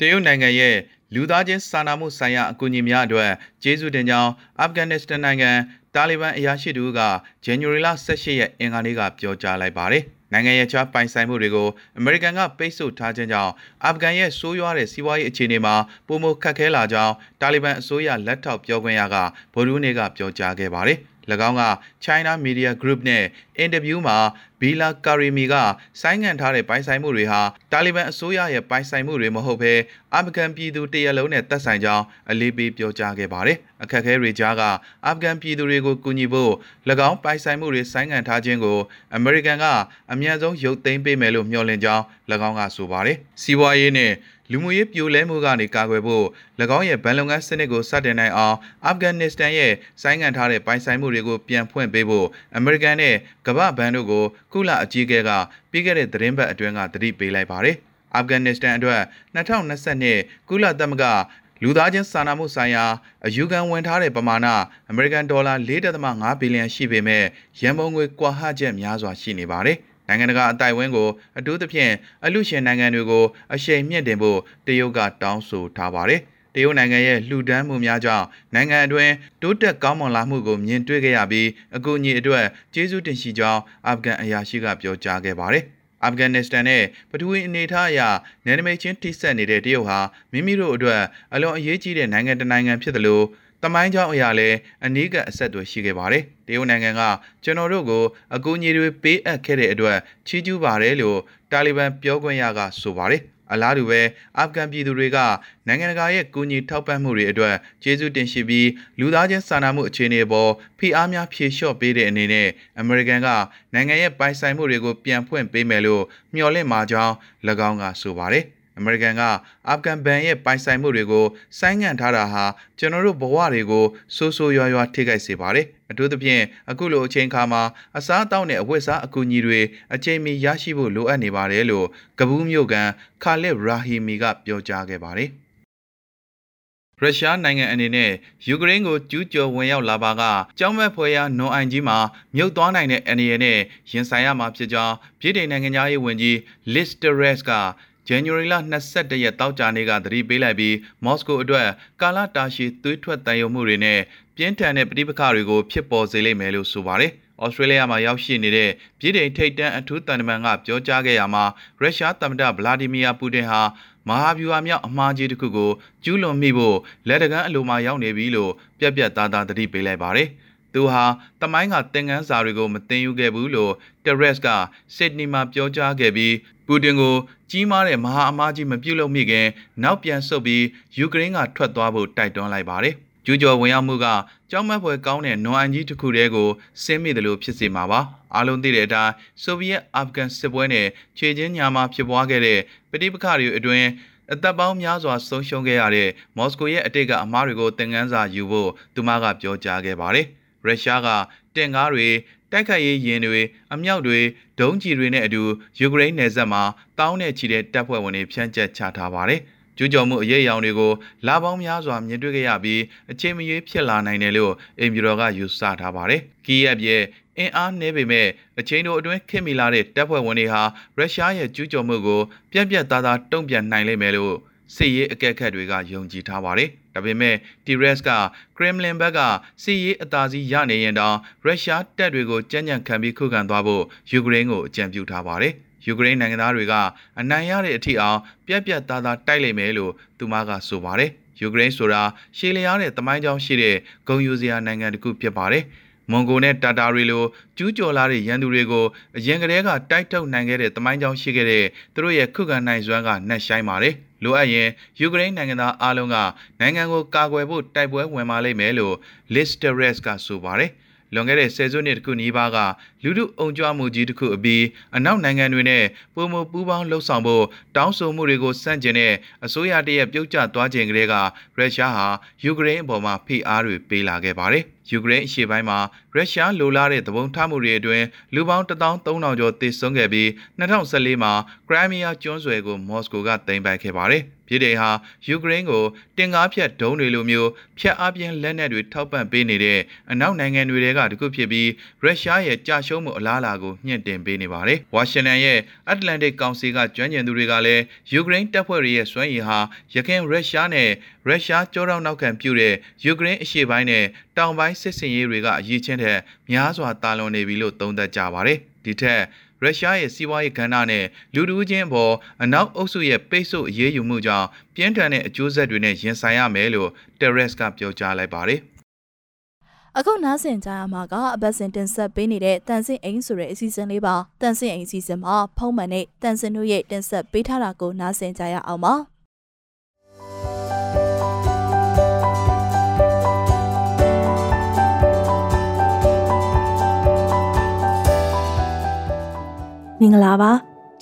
တရုတ်နိုင်ငံရဲ့လူသားချင်းစာနာမှုဆိုင်ရာအကူအညီများအတွက်ကျေးဇူးတင်ကြောင်းအာဖဂန်နစ္စတန်နိုင်ငံတာလီဘန်အရာရှိတို့ကဇန်နဝါရီလ18ရက်အင်္ဂါနေ့ကပြောကြားလိုက်ပါတယ်။ နိုင်ငံရဲ့ခြားပိုင်ဆိုင်မှုတွေကိုအမေရိကန်ကပိတ်ဆို့ထားခြင်းကြောင့်အာဖဂန်ရဲ့ဆိုးရွားတဲ့စီးပွားရေးအခြေအနေမှာပုံမခတ်ခဲလာကြောင်းတာလီဘန်အစိုးရလက်ထောက်ပြောခွင့်ရကဗိုလ်ရူးနေကပြောကြားခဲ့ပါတယ်။၎ င်းက China Media Group နဲ့အင်တာဗျူးမှာဘီလာကာရီမီကဆိုင်းငံ့ထားတဲ့ပိုင်ဆိုင်မှုတွေဟာတာလီဘန်အစိုးရရဲ့ပိုင်ဆိုင်မှုတွေမဟုတ်ဘဲအာဖဂန်ပြည်သူတရက်လုံးနဲ့သက်ဆိုင်ကြောင်းအလေးပေးပြောကြားခဲ့ပါတယ်။အခက်အခဲတွေကြားကအာဖဂန်ပြည်သူတွေကိုကူညီဖို့၎င်းပိုင်ဆိုင်မှုတွေဆိုင်းငံ့ထားခြင်းကိုအမေရိကန်ကအမြန်ဆုံးရုပ်သိမ်းပေးမယ်လို့မျှော်လင့်ကြောင်း၎င်းကဆိုပါတယ်။စီးပွားရေးနဲ့ လူမှုရေးပြိုလဲမှုကနေကာကွယ်ဖို့၎င်းရဲ့ဗန်လုံငန်းစနစ်ကိုစတင်နိုင်အောင်အာဖဂန်နစ္စတန်ရဲ့ဆိုင်းငံ့ထားတဲ့ပိုင်ဆိုင်မှုတွေကိုပြန်ဖွင့်ပေးဖို့အမေရိကန်နဲ့ကမ္ဘာဘဏ်တို့ကိုကုလအကြီးအကဲကပြီးခဲ့တဲ့သတင်းပတ်အတွင်းကသတိပေးလိုက်ပါတယ်။အာဖဂန်နစ္စတန်အတွက်2022ကုလသမဂ္ဂလူသားချင်းစာနာမှုဆိုင်ရာအယူခံဝင်ထားတဲ့ပမာဏအမေရိကန်ဒေါ်လာ4.5ဘီလီယံရှိပေမဲ့ရန်ပုံငွေကွာဟချက်များစွာရှိနေပါတယ်။ နိုင်ငံတကာအတိုင်းဝန်းကိုအထူးသဖြင့်အလူရှင်နိုင်ငံတွေကိုအရှိန်မြင့်တင်ဖို့တရုတ်ကတောင်းဆိုထားပါတယ်။တရုတ်နိုင်ငံရဲ့လှူဒန်းမှုများကြောင့်နိုင်ငံအတွင်းတိုးတက်ကောင်းမွန်လာမှုကိုမြင်တွေ့ခဲ့ရပြီးအကူအညီအတွက်ကျေးဇူးတင်ရှိကြောင်းအာဖဂန်အရာရှိကပြောကြားခဲ့ပါတယ်။အာဖဂန်နစ္စတန်နဲ့ပထဝီအနေအထားအရနယ်နိမိတ်ချင်းထိစပ်နေတဲ့တရုတ်ဟာမိမိတို့အတွက်အလွန်အရေးကြီးတဲ့နိုင်ငံတစ်နိုင်ငံဖြစ်တယ်လို့ တမိုင်းကြောင်းအရာလည်းအနည်းကအဆက်အသွယ်ရှိခဲ့ပါတယ်။တရုတ်နိုင်ငံကကျွန်တော်တို့ကိုအကူအညီတွေပေးအပ်ခဲ့တဲ့အတွက်ချီးကျူးပါတယ်လို့တာလီဘန်ပြောခွင့်ရကဆိုပါတယ်။အလားတူပဲအာဖဂန်ပြည်သူတွေကနိုင်ငံတကာရဲ့ကူညီထောက်ပံ့မှုတွေအတွက်ကျေးဇူးတင်ရှိပြီးလူသားချင်းစာနာမှုအခြေအနေပေါ်ဖိအားများဖြေလျှော့ပေးတဲ့အနေနဲ့အမေရိကန်ကနိုင်ငံရဲ့ပိုင်ဆိုင်မှုတွေကိုပြန်ဖွင့်ပေးမယ်လို့မျှော်လင့်မှာကြောင်း၎င်းကဆိုပါတယ်။ အမေရိကန်ကအာဖဂန်ဘဏ်ရဲ့ပိုင်ဆိုင်မှုတွေကိုဆိုင်းငံ့ထားတာဟာကျွန်တော်တို့ဘဝတွေကိုဆိုးဆိုးရွားရွားထိခိုက်စေပါတယ်။အထူးသဖြင့်အခုလိုအချိန်ခါမှာအစားအသောက်နဲ့အဝတ်အစားအကူအညီတွေအချိန်မီရရှိဖို့လိုအပ်နေပါတယ်လို့ကဘူးမြို့ကန်ခါလစ်ရာဟီမီကပြောကြားခဲ့ပါတယ်။ရုရှားနိုင်ငံအနေနဲ့ယူကရိန်းကိုကျူးကျော်ဝင်ရောက်လာပါကကြောင်းမဲ့ဖွယ်ရာနွန်အိုင်ကြီးမှာမြုပ်သွားနိုင်တဲ့အနေနဲ့ရင်ဆိုင်ရမှာဖြစ်ကြောင်းပြည်ထောင်နိုင်ငံသားရေးဝန်ကြီး Liz Truss က January လ22ရက်တောက်ကြနေ့ကသတိပေးလိုက်ပြီးမော်စကိုအတွက်ကာလတာရှည်သွေးထွက်တန်ယုံမှုတွေနဲ့ပြင်းထန်တဲ့ပဋိပက္ခတွေကိုဖြစ်ပေါ်စေလိမ့်မယ်လို့ဆိုပါတယ်။ဩစတြေးလျမှာရောက်ရှိနေတဲ့ပြည်ထောင်ထိပ်တန်းအထူးတန်တမန်ကပြောကြားခဲ့ရမှာရုရှားသမ္မတဗလာဒီမီယာပူတင်ဟာမဟာဗျူဟာမြောက်အမှားကြီးတစ်ခုကိုကျူးလွန်မိဖို့လက်တကမ်းအလိုမှာရောက်နေပြီလို့ပြက်ပြက်သားသားသတိပေးလိုက်ပါတယ်။ သူဟာတမိုင်းကသင်ခန်းစာတွေကိုမသိယူခဲ့ဘူးလို့တက်ရက်စ်ကစစ်ဒနီမှာပြောကြားခဲ့ပြီးပူတင်ကိုကြီးမားတဲ့မဟာအမားကြီးမပြုတ်လို့မိခင်နောက်ပြန်ဆုတ်ပြီးယူကရိန်းကထွက်သွားဖို့တိုက်တွန်းလိုက်ပါတယ်။ကျူးကျော်ဝင်ရောက်မှုကကြောက်မက်ဖွယ်ကောင်းတဲ့နွန်အန်ကြီးတစ်ခုတည်းကိုဆင်းမိတယ်လို့ဖြစ်စေမှာပါ။အားလုံးသိတဲ့အတိုင်းဆိုဗီယက်အာဖဂန်စစ်ပွဲနဲ့ခြေချင်းညာမှာဖြစ်ပွားခဲ့တဲ့ပဋိပက္ခတွေအတွင်းအသက်ပေါင်းများစွာဆုံးရှုံးခဲ့ရတဲ့မော်စကိုရဲ့အတိတ်ကအမားတွေကိုသင်ခန်းစာယူဖို့သူမကပြောကြားခဲ့ပါတယ်။ ရုရှားကတင်ကားတွေတိုက်ခိုက်ရေးရင်တွေအမြောက်တွေဒုံးကျည်တွေနဲ့အတူယူကရိန်းနယ်စပ်မှာတောင်းနဲ့ချီတဲ့တပ်ဖွဲ့ဝင်တွေဖြန့်ကျက်ချထားပါတယ်။ကျူးကျော်မှုအရေးအယောင်တွေကိုလာပေါင်းများစွာမြင်တွေ့ခဲ့ရပြီးအချိန်မရွေးဖြစ်လာနိုင်တယ်လို့အင်ဗျူတော်ကယူဆထားပါတယ်။ကီးယက်ရဲ့အင်အားနည်းပေမဲ့အချိန်တို့အတွင်းခင်မီလာတဲ့တပ်ဖွဲ့ဝင်တွေဟာရုရှားရဲ့ကျူးကျော်မှုကိုပြက်ပြက်သားသားတုံ့ပြန်နိုင်လိမ့်မယ်လို့စစ်ရေးအကဲခတ်တွေကယုံကြည်ထားပါတယ်။ ဒါပေမဲ့ T-Rex က Kremlin ဘက်ကစစ်ရေးအသာစီးရနေရင်တောင်ရုရှားတပ်တွေကိုကြမ်းကြမ်းခံပြီးခုခံသွားဖို့ယူကရိန်းကိုအကြံပြုထားပါတယ်။ယူကရိန်းနိုင်ငံသားတွေကအနိုင်ရတဲ့အထိအောင်ပြက်ပြက်သားသားတိုက်လိမ့်မယ်လို့သူမကဆိုပါတယ်။ယူကရိန်းဆိုတာရှေးလျားတဲ့တမိုင်းကြောင်းရှိတဲ့ဂုံယူစရာနိုင်ငံတစ်ခုဖြစ်ပါတယ်။ မွန်ဂိုနဲ့တာတာတွေလိုကျူးကျော်လာတဲ့ရန်သူတွေကိုအရင်ကတည်းကတိုက်ထုတ်နိုင်ခဲ့တဲ့တမိုင်းကြောင်းရှိခဲ့တဲ့သူတို့ရဲ့ခုခံနိုင်စွမ်းကနှက်ဆိုင်ပါတယ်လိုအပ်ရင်ယူကရိန်းနိုင်ငံသားအားလုံးကနိုင်ငံကိုကာကွယ်ဖို့တိုက်ပွဲဝင်ပါလိမ့်မယ်လို့ Listeres ကဆိုပါတယ်။လွန်ခဲ့တဲ့ဆယ်စုနှစ်တခုနီးပါးကလူထုအုံကြွမှုကြီးတစ်ခုအပြီးအနောက်နိုင်ငံတွေနဲ့ပုံမပူးပေါင်းလှုပ်ဆောင်ဖို့တောင်းဆိုမှုတွေကိုစန့်ကျင်တဲ့အစိုးရတရက်ပြုတ်ကျသွားခြင်းကလေးကရုရှားဟာယူကရိန်းအပေါ်မှာဖိအားတွေပေးလာခဲ့ပါတယ်။ ယူကရိန်းအရှေ့ပိုင်းမှာရုရှားလိုလားတဲ့သဘုံထမှုတွေအတွင်းလူပေါင်း13000ကျော်သေဆုံးခဲ့ပြီး2014မှာခရိုင်းမီးယားကျွန်းဆွယ်ကိုမော်စကိုကသိမ်းပိုက်ခဲ့ပါတယ်။ပြည်ထောင်ဟာယူကရိန်းကိုတင်ကားဖြတ်ဒုံးတွေလိုမျိုးဖြတ်အပြင်းလက်နက်တွေထောက်ပံ့ပေးနေတဲ့အနောက်နိုင်ငံတွေကတခုဖြစ်ပြီးရုရှားရဲ့ကြာရှုံးမှုအလားအလာကိုညှင့်တင်ပေးနေပါတယ်။ဝါရှင်တန်ရဲ့အတ္တလန်တစ်ကောင်စီကကျွမ်းကျင်သူတွေကလည်းယူကရိန်းတပ်ဖွဲ့တွေရဲ့စွမ်းရည်ဟာရခိုင်ရုရှားနဲ့ရုရှားကြောတော့နောက်ခံပြုတဲ့ယူကရိန်းအရှေ့ပိုင်းနဲ့တောင်ပိုင်းစစ်စင်ရေးတွေကအရေးချင်းတဲ့များစွာတာလွန်နေပြီလို့သုံးသပ်ကြပါတယ်။ဒီထက် ရုရှားရဲ့စီးပွားရေးကဏ္ဍနဲ့လူတူးချင်းပေါ်အနောက်အုပ်စုရဲ့ပိတ်ဆို့အရေးယူမှုကြောင့်ပြင်းထန်တဲ့အကျိုးဆက်တွေနဲ့ရင်ဆိုင်ရမယ်လို့ Teres ကပြောကြားလိုက်ပါတယ်။အခုနားဆင်ကြရမှာကအပတ်စဉ်တင်ဆက်ပေးနေတဲ့တန်ဆင်အိမ်ဆိုတဲ့အစီအစဉ်လေးပါတန်ဆင်အိမ်အစီအစဉ်မှာဖုံးမှန်နဲ့တန်ဆင်တို့ရဲ့တင်ဆက်ပေးထားတာကိုနားဆင်ကြရအောင်ပါ မင်္ဂလာပါ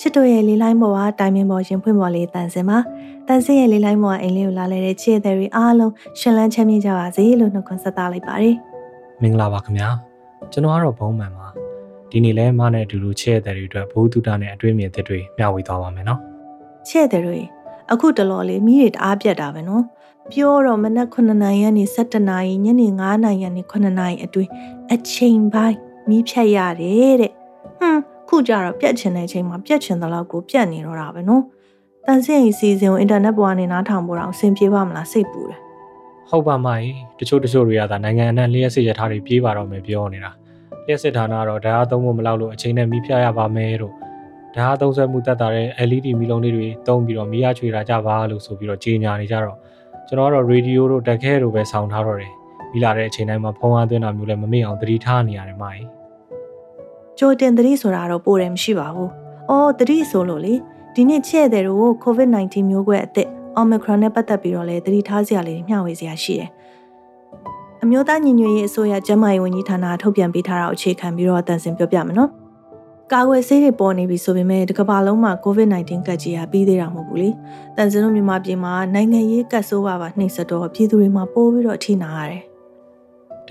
ချစ်တို့ရဲ့လေးလိုင်းပေါ်ကတိုင်ပင်ပေါ်ရင်ဖွင့်ပေါ်လေးတန်စင်ပါတန်စင်ရဲ့လေးလိုင်းပေါ်ကအိမ်လေးကိုလာလဲတဲ့ချစ်တဲ့တွေအားလုံးရှင်လန်းချမ်းမြေ့ကြပါစေလို့နှုတ်ခွန်းဆက်သလိုက်ပါတယ်မင်္ဂလာပါခင်ဗျာကျွန်တော်ကတော့ဘုံမှန်ပါဒီနေ့လဲမနဲ့အတူတူချဲ့တဲ့တွေအတွက်ဘိုးတူတာနဲ့အတွေ့အမြင်သစ်တွေမျှဝေသွားပါမယ်နော်ချစ်တဲ့တွေအခုတလော်လေးမိတွေတအားပြတ်တာပဲနော်ပြောတော့မနက်9နာရီကနေ17နာရီညနေ9နာရီကနေ9နာရီအတွင်းအချိန်ပိုင်းမိဖြတ်ရတယ်တဲ့ဟွန်း ခုကြတော့ပြတ်ချင်တဲ့အချိန်မှာပြတ်ချင်တဲ့လောက်ကိုပြတ်နေတော့တာပဲနော်တန်စင်ရဲ့စီစဉ်ကိုအင်တာနက်ပေါ်ကနေနားထောင်ဖို့တော့အဆင်ပြေပါမလားစိတ်ပူတယ်ဟုတ်ပါမကြီးတချို့တချို့တွေကသာနိုင်ငံအနှံ့လျှက်စစ်ရထားတွေပြေးပါတော့မယ်ပြောနေတာလျှက်စစ်ဌာနကတော့ဓာတ်အားသုံးဖို့မလောက်လို့အချိန်နဲ့မိဖြတ်ရပါမယ်တို့ဓာတ်အားသုံးဆွဲမှုတက်တာတဲ့ LED မီလုံးလေးတွေတုံးပြီးတော့မီးအားချွေတာကြပါလို့ဆိုပြီးတော့ကြေညာနေကြတော့ကျွန်တော်ကတော့ရေဒီယိုတို့တက်ခဲတို့ပဲဆောင်းထားတော့တယ်မိလာတဲ့အချိန်တိုင်းမှာဖုန်းအားသွင်းတာမျိုးလည်းမမေ့အောင်သတိထားနေရတယ်မကြီး ကြိုတင်သတိဆိုတာတော့ပိုတယ်မရှိပါဘူး။အော်သတိဆိုလို့လေဒီနေ့ချဲ့တဲ့တို့ COVID-19 မျိုးကွဲအသစ် Omicron နဲ့ပတ်သက်ပြီးတော့လည်းသတိထားစရာလေးတွေမျှဝေစရာရှိတယ်။အမျိုးသားညီညွတ်ရေးအစိုးရကျန်းမာရေးဝန်ကြီးဌာနထုတ်ပြန်ပေးထားတာကိုအခြေခံပြီးတော့အတန်စင်ပြောပြမယ်နော်။ကာကွယ်ဆေးတွေပေါ်နေပြီဆိုပေမဲ့ဒီကမ္ဘာလုံးမှာ COVID-19 ကတ်ကြီးဟာပြီးသေးတာမဟုတ်ဘူးလေ။တန်စင်တို့မြန်မာပြည်မှာနိုင်ငံရေးကတ်ဆိုးပါပါနှိမ့်ဆက်တော့ပြည်သူတွေမှာပိုးပြီးတော့အထိနာရတယ်။တ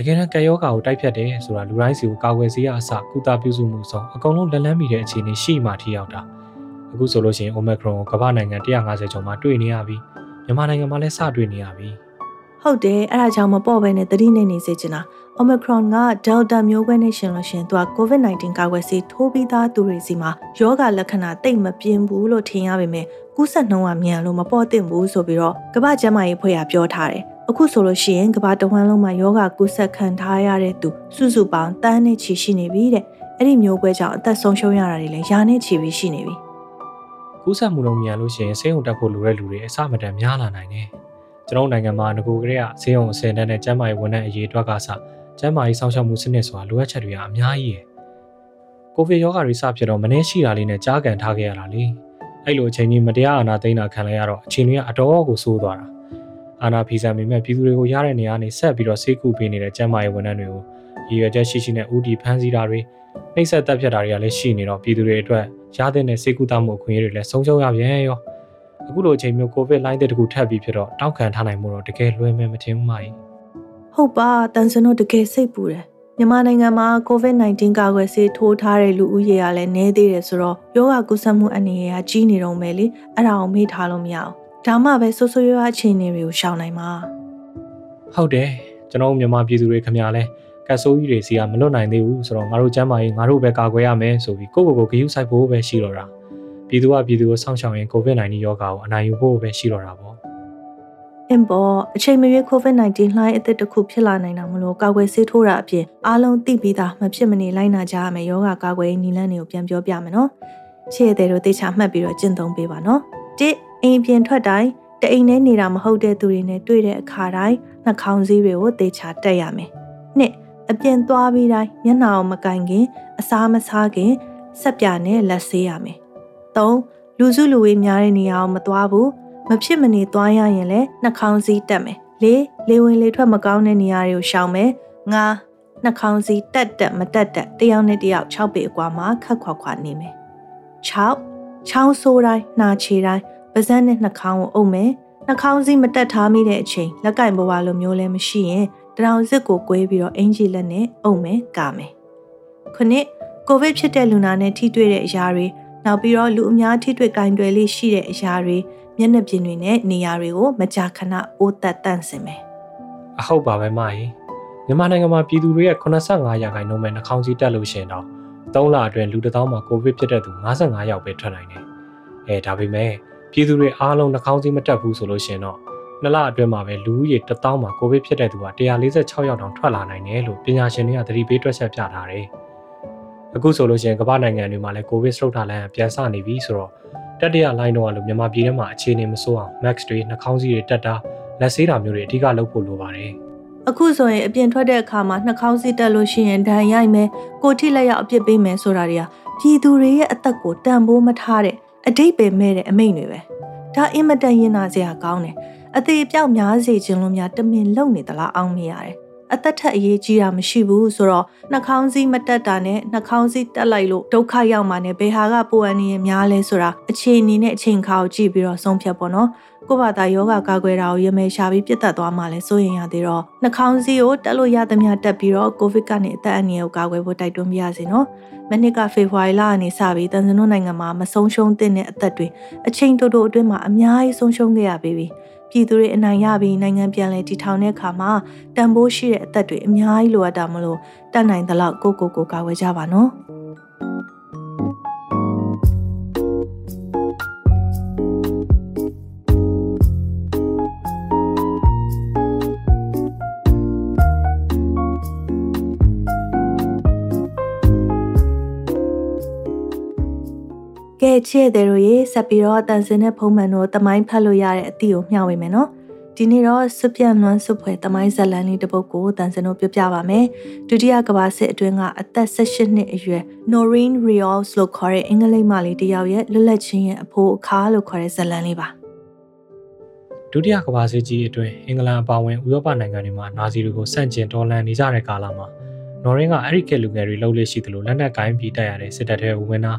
ကယ်တမ်းကက်ယောဂါကိုတိုက်ဖြတ်တယ်ဆိုတာလူတိုင်းစီကိုကာကွယ်ဆေးရအစကုသပြုစုမှုဆောင်အကုန်လုံးလက်လန်းမိတဲ့အခြေအနေရှိမှထိရောက်တာအခုဆိုလို့ရှိရင် Omicron ကိုကမ္ဘာနိုင်ငံ150ကျော်မှာတွေ့နေရပြီမြန်မာနိုင်ငံမှာလည်းစတွေ့နေရပြီဟုတ်တယ်အဲ့ဒါကြောင့်မပေါ့ပဲနဲ့သတိနဲ့နေစေချင်တာ Omicron က Delta မျိုးကွဲနဲ့ရှင်လို့ရှင်သူက COVID-19 ကာကွယ်ဆေးထိုးပြီးသားသူတွေစီမှာယောဂလက္ခဏာတိတ်မပြင်းဘူးလို့ထင်ရပေမဲ့ကူးစက်နှုန်းကမြန်လို့မပေါ့သင့်ဘူးဆိုပြီးတော့ကမ္ဘာ့ကျန်းမာရေးဖွဲ့ကပြောထားတယ် အခုဆိုလို့ရှိရင်ကမ္ဘာတဝန်းလုံးမှာယောဂကူးစက်ခံထားရတဲ့သူစုစုပေါင်းတန်းနဲ့ချီရှိနေပြီတဲ့အဲ့ဒီမျိုးကွဲကြောင့်အသက်ဆုံးရှုံးရတာတွေလည်းယာနဲ့ချီပြီးရှိနေပြီကူးစက်မှုလုံးမြန်လို့ရှိရင်ဆေးရုံတက်ဖို့လိုတဲ့လူတွေအစမတန်များလာနိုင်တယ်ကျွန်တော်တို့နိုင်ငံမှာငကိုကလေးကဆေးရုံအစင်တန်းနဲ့ကျန်းမာရေးဝန်ထမ်းအရေးအတွက်ကစကျန်းမာရေးစောင့်ရှောက်မှုစနစ်ဆိုတာလိုအပ်ချက်တွေကအများကြီးရယ်ကိုဗစ်ရောဂါတွေစဖြစ်တော့မနှဲရှိတာလေးနဲ့ကြားကန်ထားခဲ့ရတာလေအဲ့လိုအချိန်ကြီးမတရားအာဏာသိမ်းတာခံလိုက်ရတော့အချိန်တွေကအတော်ကိုဆိုးသွားတာ အာဏာဖီဆန်ပေမဲ့ပြည်သူတွေကိုရတဲ့နေရာနေဆက်ပြီးတော့ဆေးကုပေးနေတဲ့ကျန်းမာရေးဝန်ထမ်းတွေကိုရည်ရွယ်ချက်ရှိရှိနဲ့ဦးတည်ဖမ်းဆီးတာတွေနှိပ်စက်တပ်ဖြတ်တာတွေကလည်းရှိနေတော့ပြည်သူတွေအတွက်ရတဲ့နဲ့ဆေးကုသမှုအခွင့်အရေးတွေလည်းဆုံးရှုံးရပြန်ရောအခုလိုအချိန်မျိုးကိုဗစ်လိုင်းတဲ့တကူထပ်ပြီးဖြစ်တော့တောက်ခံထားနိုင်မှုတော့တကယ်လွယ်မယ်မထင်ဘူးမကြီးဟုတ်ပါတန်စင်တို့တကယ်စိတ်ပူတယ်မြန်မာနိုင်ငံမှာ COVID-19 ကာကွယ်ဆေးထိုးထားတဲ့လူဦးရေကလည်းနည်းသေးတယ်ဆိုတော့ယောဂကုသမှုအနေနဲ့ကကြီးနေတော့မယ်လေအဲ့ဒါအောင်မေ့ထားလို့မရအောင် ဒါမှပဲဆိုးဆိုးရွားရွားအခြေအနေတွေကိုရှောင်နိုင်မှာဟုတ်တယ်ကျွန်တော်တို့မြန်မာပြည်သူတွေခင်ဗျာလဲကတ်ဆိုးကြီးတွေစီကမလွတ်နိုင်သေးဘူးဆိုတော့ငါတို့ကျမ်းမာရေးငါတို့ပဲကာကွယ်ရမယ်ဆိုပြီးကိုယ့်ကိုယ်ကိုဂရုစိုက်ဖို့ပဲရှိတော့တာပြည်သူကပြည်သူကိုစောင့်ရှောက်ရင် COVID-19 ရောဂါကိုအနိုင်ယူဖို့ပဲရှိတော့တာပေါ့အင်ပေါ်အချိန်မရွေး COVID-19 လှိုင်းအသစ်တစ်ခုဖြစ်လာနိုင်တာမလို့ကာကွယ်ဆေးထိုးတာအပြင်အားလုံးသိပြီးသားမဖြစ်မနေလိုက်နာကြရမယ်ယောဂကာကွယ်ရေးနည်းလမ်းတွေကိုပြန်ပြောပြမယ်နော်ချစ်ရတဲ့တို့သိချာမှတ်ပြီးတော့ကျင့်သုံးပေးပါနော်တစ် အိမ်ပြင်ထွက်တိုင်းတအိမ်ထဲနေတာမဟုတ်တဲ့သူတွေနဲ့တွေ့တဲ့အခါတိုင်းနှာခေါင်းစည်းတွေကိုသိချာတက်ရမယ်နှစ်အပြင်သွားပြီးတိုင်းမျက်နှာအောင်မကင်ခင် အစားမစားခင်ဆက်ပြနဲ့လက်ဆေးရမယ်သုံးလူစုလူဝေးများတဲ့နေရာအောင်မသွားဘူးမဖြစ်မနေသွားရရင်လည်းနှာခေါင်းစည်းတက်မယ်လေးလေဝင်လေထွက်မကောင်းတဲ့နေရာတွေကိုရှောင်မယ်ငါနှာခေါင်းစည်းတက်တက်မတက်တက်တယောက်နဲ့တယောက်6ပေအကွာမှာခက်ခွာခွာနေမယ်6ချောင်းဆိုးတိုင်းနှာချေတိုင်း ပါးစပ်နဲ့နှာခေါင်းကိုအုပ်မယ်နှာခေါင်းစည်းမတက်ထားမိတဲ့အချိန်လက်ကင်ဘဝလိုမျိုးလည်းမရှိရင်တရောင်စစ်ကိုကွဲပြီးတော့အင်ဂျီလက်နဲ့အုပ်မယ်ကာမယ်ခုနှစ်ကိုဗစ်ဖြစ်တဲ့လူနာနဲ့ထိတွေ့တဲ့အရာတွေနောက်ပြီးတော့လူအများထိတွေ့ကင်တွယ်လေးရှိတဲ့အရာတွေမျက်နှာပြင်တွေနဲ့နေရာတွေကိုမကြာခဏအိုးသက်တန့်စင်မယ်အဟုတ်ပါပဲမကြီးမြန်မာနိုင်ငံမှာပြည်သူတွေရဲ့85ရာခိုင်နှုန်းပဲနှာခေါင်းစည်းတက်လို့ရှိရင်တော့3လအတွင်းလူတစ်သောင်းမှာကိုဗစ်ဖြစ်တဲ့သူ55ယောက်ပဲထွက်နိုင်တယ်အဲဒါပေမဲ့ ပြည်သူတွေအားလုံးနှာခေါင်းစည်းမတက်ဘူးဆိုလို့ရှိရင်တော့နှစ်လအတွင်းမှာပဲလူဦးရေ1000မှာကိုဗစ်ဖြစ်တဲ့သူက146ယောက်တောင်ထွက်လာနိုင်တယ်လို့ပညာရှင်တွေကသတိပေးတွက်ချက်ပြထားတယ်အခုဆိုလို့ရှိရင်ကမ္ဘာနိုင်ငံတွေမှာလည်းကိုဗစ်စတုတ်ထလန်ပြန်ဆနေပြီဆိုတော့တတိယလိုင်းတော့လို့မြန်မာပြည်ထဲမှာအခြေအနေမဆိုးအောင် max တွေနှာခေါင်းစည်းတွေတက်တာလက်ဆေးတာမျိုးတွေအဓိကလုပ်ဖို့လိုပါတယ်အအခုဆိုရင်အပြင်ထွက်တဲ့အခါမှာနှာခေါင်းစည်းတက်လို့ရှိရင်ဒဏ်ရိုက်မယ်ကိုထိလက်ရောက်အပြစ်ပေးမယ်ဆိုတာတွေကပြည်သူတွေရဲ့အသက်ကိုတန်ဖိုးမထားတဲ့ အတိတ်ပဲမဲ့တဲ့အမိန့်တွေပဲဒါအင်မတန်ရင်နာစရာကောင်းတယ်အသေးပြောက်များစေခြင်းလို့များတမင်လုံနေသလားအောင်မရတယ် အသက်ထက်အရေးကြီးတာမရှိဘူးဆိုတော့နှာခေါင်းစည်းမတက်တာနဲ့နှာခေါင်းစည်းတက်လိုက်လို့ဒုက္ခရောက်မှာနဲ့ဘယ်ဟာကပိုအပ်နေရများလဲဆိုတာအခြေအနေနဲ့အချိန်ခါကိုကြည့်ပြီးတော့ဆုံးဖြတ်ပေါ့နော်ကိုဘာသာယောဂကာကွယ်တာကိုရမယ်ရှာပြီးပြတ်သက်သွားမှလည်းစိုးရင်ရသေးတော့နှာခေါင်းစည်းကိုတက်လို့ရသမျှတက်ပြီးတော့ကိုဗစ်ကနေအသက်အန္တရာယ်ကိုကာကွယ်ဖို့တိုက်တွန်းပြရစီနော်မနစ်ကဖေဖော်ဝါရီလကနေစပြီးတန်စင်တို့နိုင်ငံမှာမဆုံးရှုံးတဲ့အသက်တွေအချိန်တိုတိုအတွင်းမှာအများကြီးဆုံးရှုံးခဲ့ရပြီပြ ည်သူတွေအနိုင်ရပြီးနိုင်ငံပြန်လည်တည်ထောင်တဲ့အခါမှာတန်ဖိုးရှိတဲ့အသက်တွေအများကြီးလိုအပ်တာမလို့တတ်နိုင်သလောက်ကိုကိုကိုကာဝယ်ကြပါနော် ကဲချဲ့တဲ့တို့ရေဆက်ပြီးတော့တန်စင်တဲ့ဖုံးမှန်တို့တမိုင်းဖတ်လို့ရတဲ့အသည့်ကိုမျှဝေမယ်နော်ဒီနေ့တော့စွပြန့်လွမ်းစွဖွဲတမိုင်းဇလန်လေးတစ်ပုဒ်ကိုတန်စင်တို့ပြပြပါမယ်ဒုတိယကမ္ဘာစစ်အတွင်းကအသက်18နှစ်အရွယ် Noreen Rios လို့ခေါ်တဲ့အင်္ဂလိပ်မလေးတယောက်ရဲ့လွတ်လပ်ခြင်းရဲ့အဖို့အခါလို့ခေါ်တဲ့ဇလန်လေးပါဒုတိယကမ္ဘာစစ်ကြီးအတွင်းအင်္ဂလန်အပါအဝင်ဥရောပနိုင်ငံတွေမှာနာဇီတွေကိုဆန့်ကျင်တော်လှန်နေကြတဲ့ကာလမှာနော်ရင်းကအဲ့ဒီကလူငယ်တွေလှုပ်လေ့ရှိသလိုလက်နက်ကိုင်းပြီးတိုက်ရတဲ့စစ်တပ်တွေဝင်လာ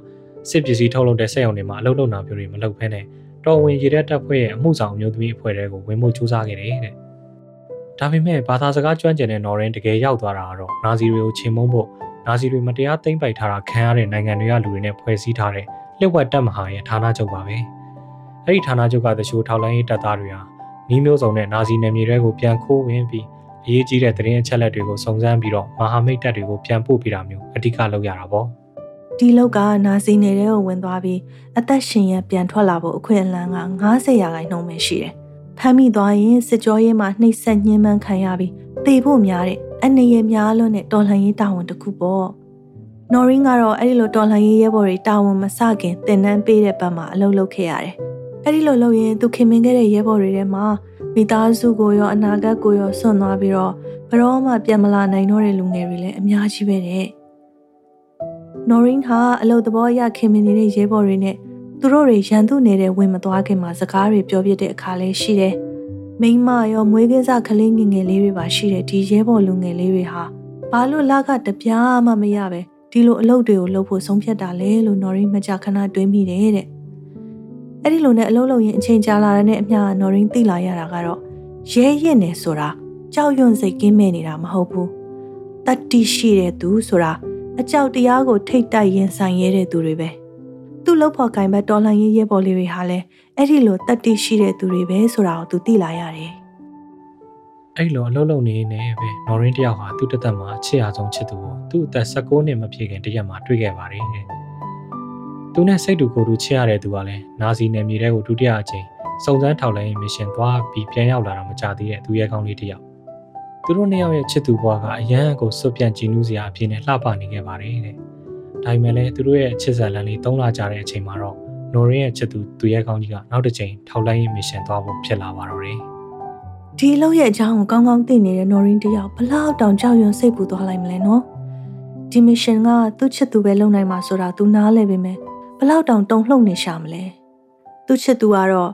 စစ်ပစ္စည်းထုတ်လုပ်တဲ့စက်ရုံတွေမှာအလုပ်လုပ်တာမျိုးတွေမလုပ်ဘဲနဲ့တော်ဝင်ရတဲ့တပ်ဖွဲ့ရဲ့အမှုဆောင်အမျိုးသမီးအဖွဲ့တွေကိုဝင်မှုစူးစမ်းခဲ့တယ်တဲ့။ဒါပေမဲ့ဘာသာစကားကျွမ်းကျင်တဲ့နော်ရင်တကယ်ရောက်သွားတာကတော့နာဇီတွေကိုချေမှုန်းဖို့နာဇီတွေမတရားသိမ်းပိုက်ထားတာခံရတဲ့နိုင်ငံတွေကလူတွေနဲ့ဖွဲ့စည်းထားတဲ့လျှက်ဝက်တပ်မဟာရဲ့ဌာနချုပ်ပါပဲ။အဲ့ဒီဌာနချုပ်ကတချို့ထောက်လိုင်းရေးတပ်သားတွေဟာနီးမျိုးစုံနဲ့နာဇီနယ်မြေတွေကိုပြန်ခိုးဝင်ပြီးအရေးကြီးတဲ့သတင်းအချက်အလက်တွေကိုစုံစမ်းပြီးတော့မဟာမိတ်တပ်တွေကိုပြန်ပို့ပေးတာမျိုးအဓိကလုပ်ရတာပေါ့။ ဒီလောက်ကနာစီနေတဲ့ကိုဝင်သွားပြီးအသက်ရှင်ရပြန်ထွက်လာဖို့အခွင့်အလမ်းက90ရာခိုင်နှုန်းပဲရှိတယ်။ဖမ်းမိသွားရင်စစ်ကြောရေးမှာနှိပ်စက်ညှဉ်းပန်းခံရပြီးတေဖို့များတဲ့အနေရများလွန်းတဲ့တော်လှန်ရေးတာဝန်တစ်ခုပေါ့။နော်ရင်းကတော့အဲ့ဒီလိုတော်လှန်ရေးရဲဘော်တွေတာဝန်မဆခင်တင်နန်းပေးတဲ့ဘက်မှာအလုပ်လုပ်ခဲ့ရတယ်။အဲ့ဒီလိုလုပ်ရင်သူခင်မင်ခဲ့တဲ့ရဲဘော်တွေထဲမှာမိသားစုကိုရောအနာဂတ်ကိုရောဆွန့်သွားပြီးတော့ဘရောမှပြန်မလာနိုင်တော့တဲ့လူငယ်တွေလည်းအများကြီးပဲတဲ့။ နော်ရင်းဟာအလုတ်သဘောရခင်မနေတဲ့ရဲဘော်တွေနဲ့သူတို့တွေရန်သူနေတဲ့ဝင်မသွားခင်မှာစကားတွေပြောပြတဲ့အခါလေးရှိတယ်။မိမရောမွေးကင်းစကလေးငငယ်လေးတွေပါရှိတဲ့ဒီရဲဘော်လူငယ်လေးတွေဟာဘာလို့လကတပြားမှမရပဲဒီလိုအလုပ်တွေကိုလုပ်ဖို့ဆုံးဖြတ်တာလဲလို့နော်ရင်းမကြခဏတွေးမိတယ်တဲ့။အဲ့ဒီလိုနဲ့အလုပ်လုပ်ရင်အချိန်ကြာလာတဲ့အမျှနော်ရင်းသိလာရတာကတော့ရဲရင့်နေဆိုတာကြောက်ရွံ့စိတ်ကင်းမဲ့နေတာမဟုတ်ဘူး။တတ္တိရှိတဲ့သူဆိုတာ အကြောက်တရားကိုထိတ်တိုက်ရင်ဆိုင်ရတဲ့သူတွေပဲသူ့လောက်ဖို့ကင်ဘတ်တော်လှန်ရေးရဲဘော်လေးတွေဟာလည်းအဲ့ဒီလိုတတ်တိရှိတဲ့သူတွေပဲဆိုတာကိုသူသိလာရတယ်အဲ့လိုအလုံးလုံးနေနေပဲနော်ရင်းတယောက်ဟာသူ့တသက်မှာချစ်ရဆုံးချစ်သူကိုသူ့အသက်16နှစ်မပြည့်ခင်တရက်မှာတွေ့ခဲ့ပါတယ်တဲ့သူနဲ့စိတ်တူကိုယ်တူချစ်ရတဲ့သူကလည်းနာဇီနယ်မြေတဲကိုဒုတိယအကြိမ်စုံစမ်းထောက်လှမ်းရေးမရှင်သွားပြီးပြန်ရောက်လာတာမကြသေးတဲ့သူရဲကောင်းလေးတယောက် သူတို့နှစ်ယောက်ရဲ့ချစ်သူဘွားကအရန်ကိုစွတ်ပြန့်ကြည်နူးစရာအဖြစ်နဲ့လှပနေခဲ့ပါတယ်တဲ့။ဒါပေမဲ့လည်းသူတို့ရဲ့ချစ်စံလန်လေးသုံးလာကြတဲ့အချိန်မှာတော့နိုရင်းရဲ့ချစ်သူသူရဲ့ကောင်းကြီးကနောက်တစ်ချိန်ထောက်လိုက်ရေးမရှင်သွားဖို့ဖြစ်လာပါတော့တယ်။ဒီလောက်ရဲ့အကြောင်းကိုကောင်းကောင်းသိနေတဲ့နိုရင်းတယောက်ဘလောက်တောင်ကြောက်ရွံ့စိတ်ပူသွားလိုက်မလဲနော်။ဒီမရှင်ကသူ့ချစ်သူပဲလုံနိုင်မှာဆိုတာသူနားလဲပေမဲ့ဘလောက်တောင်တုံလှုပ်နေရှာမလဲ။သူ့ချစ်သူကတော့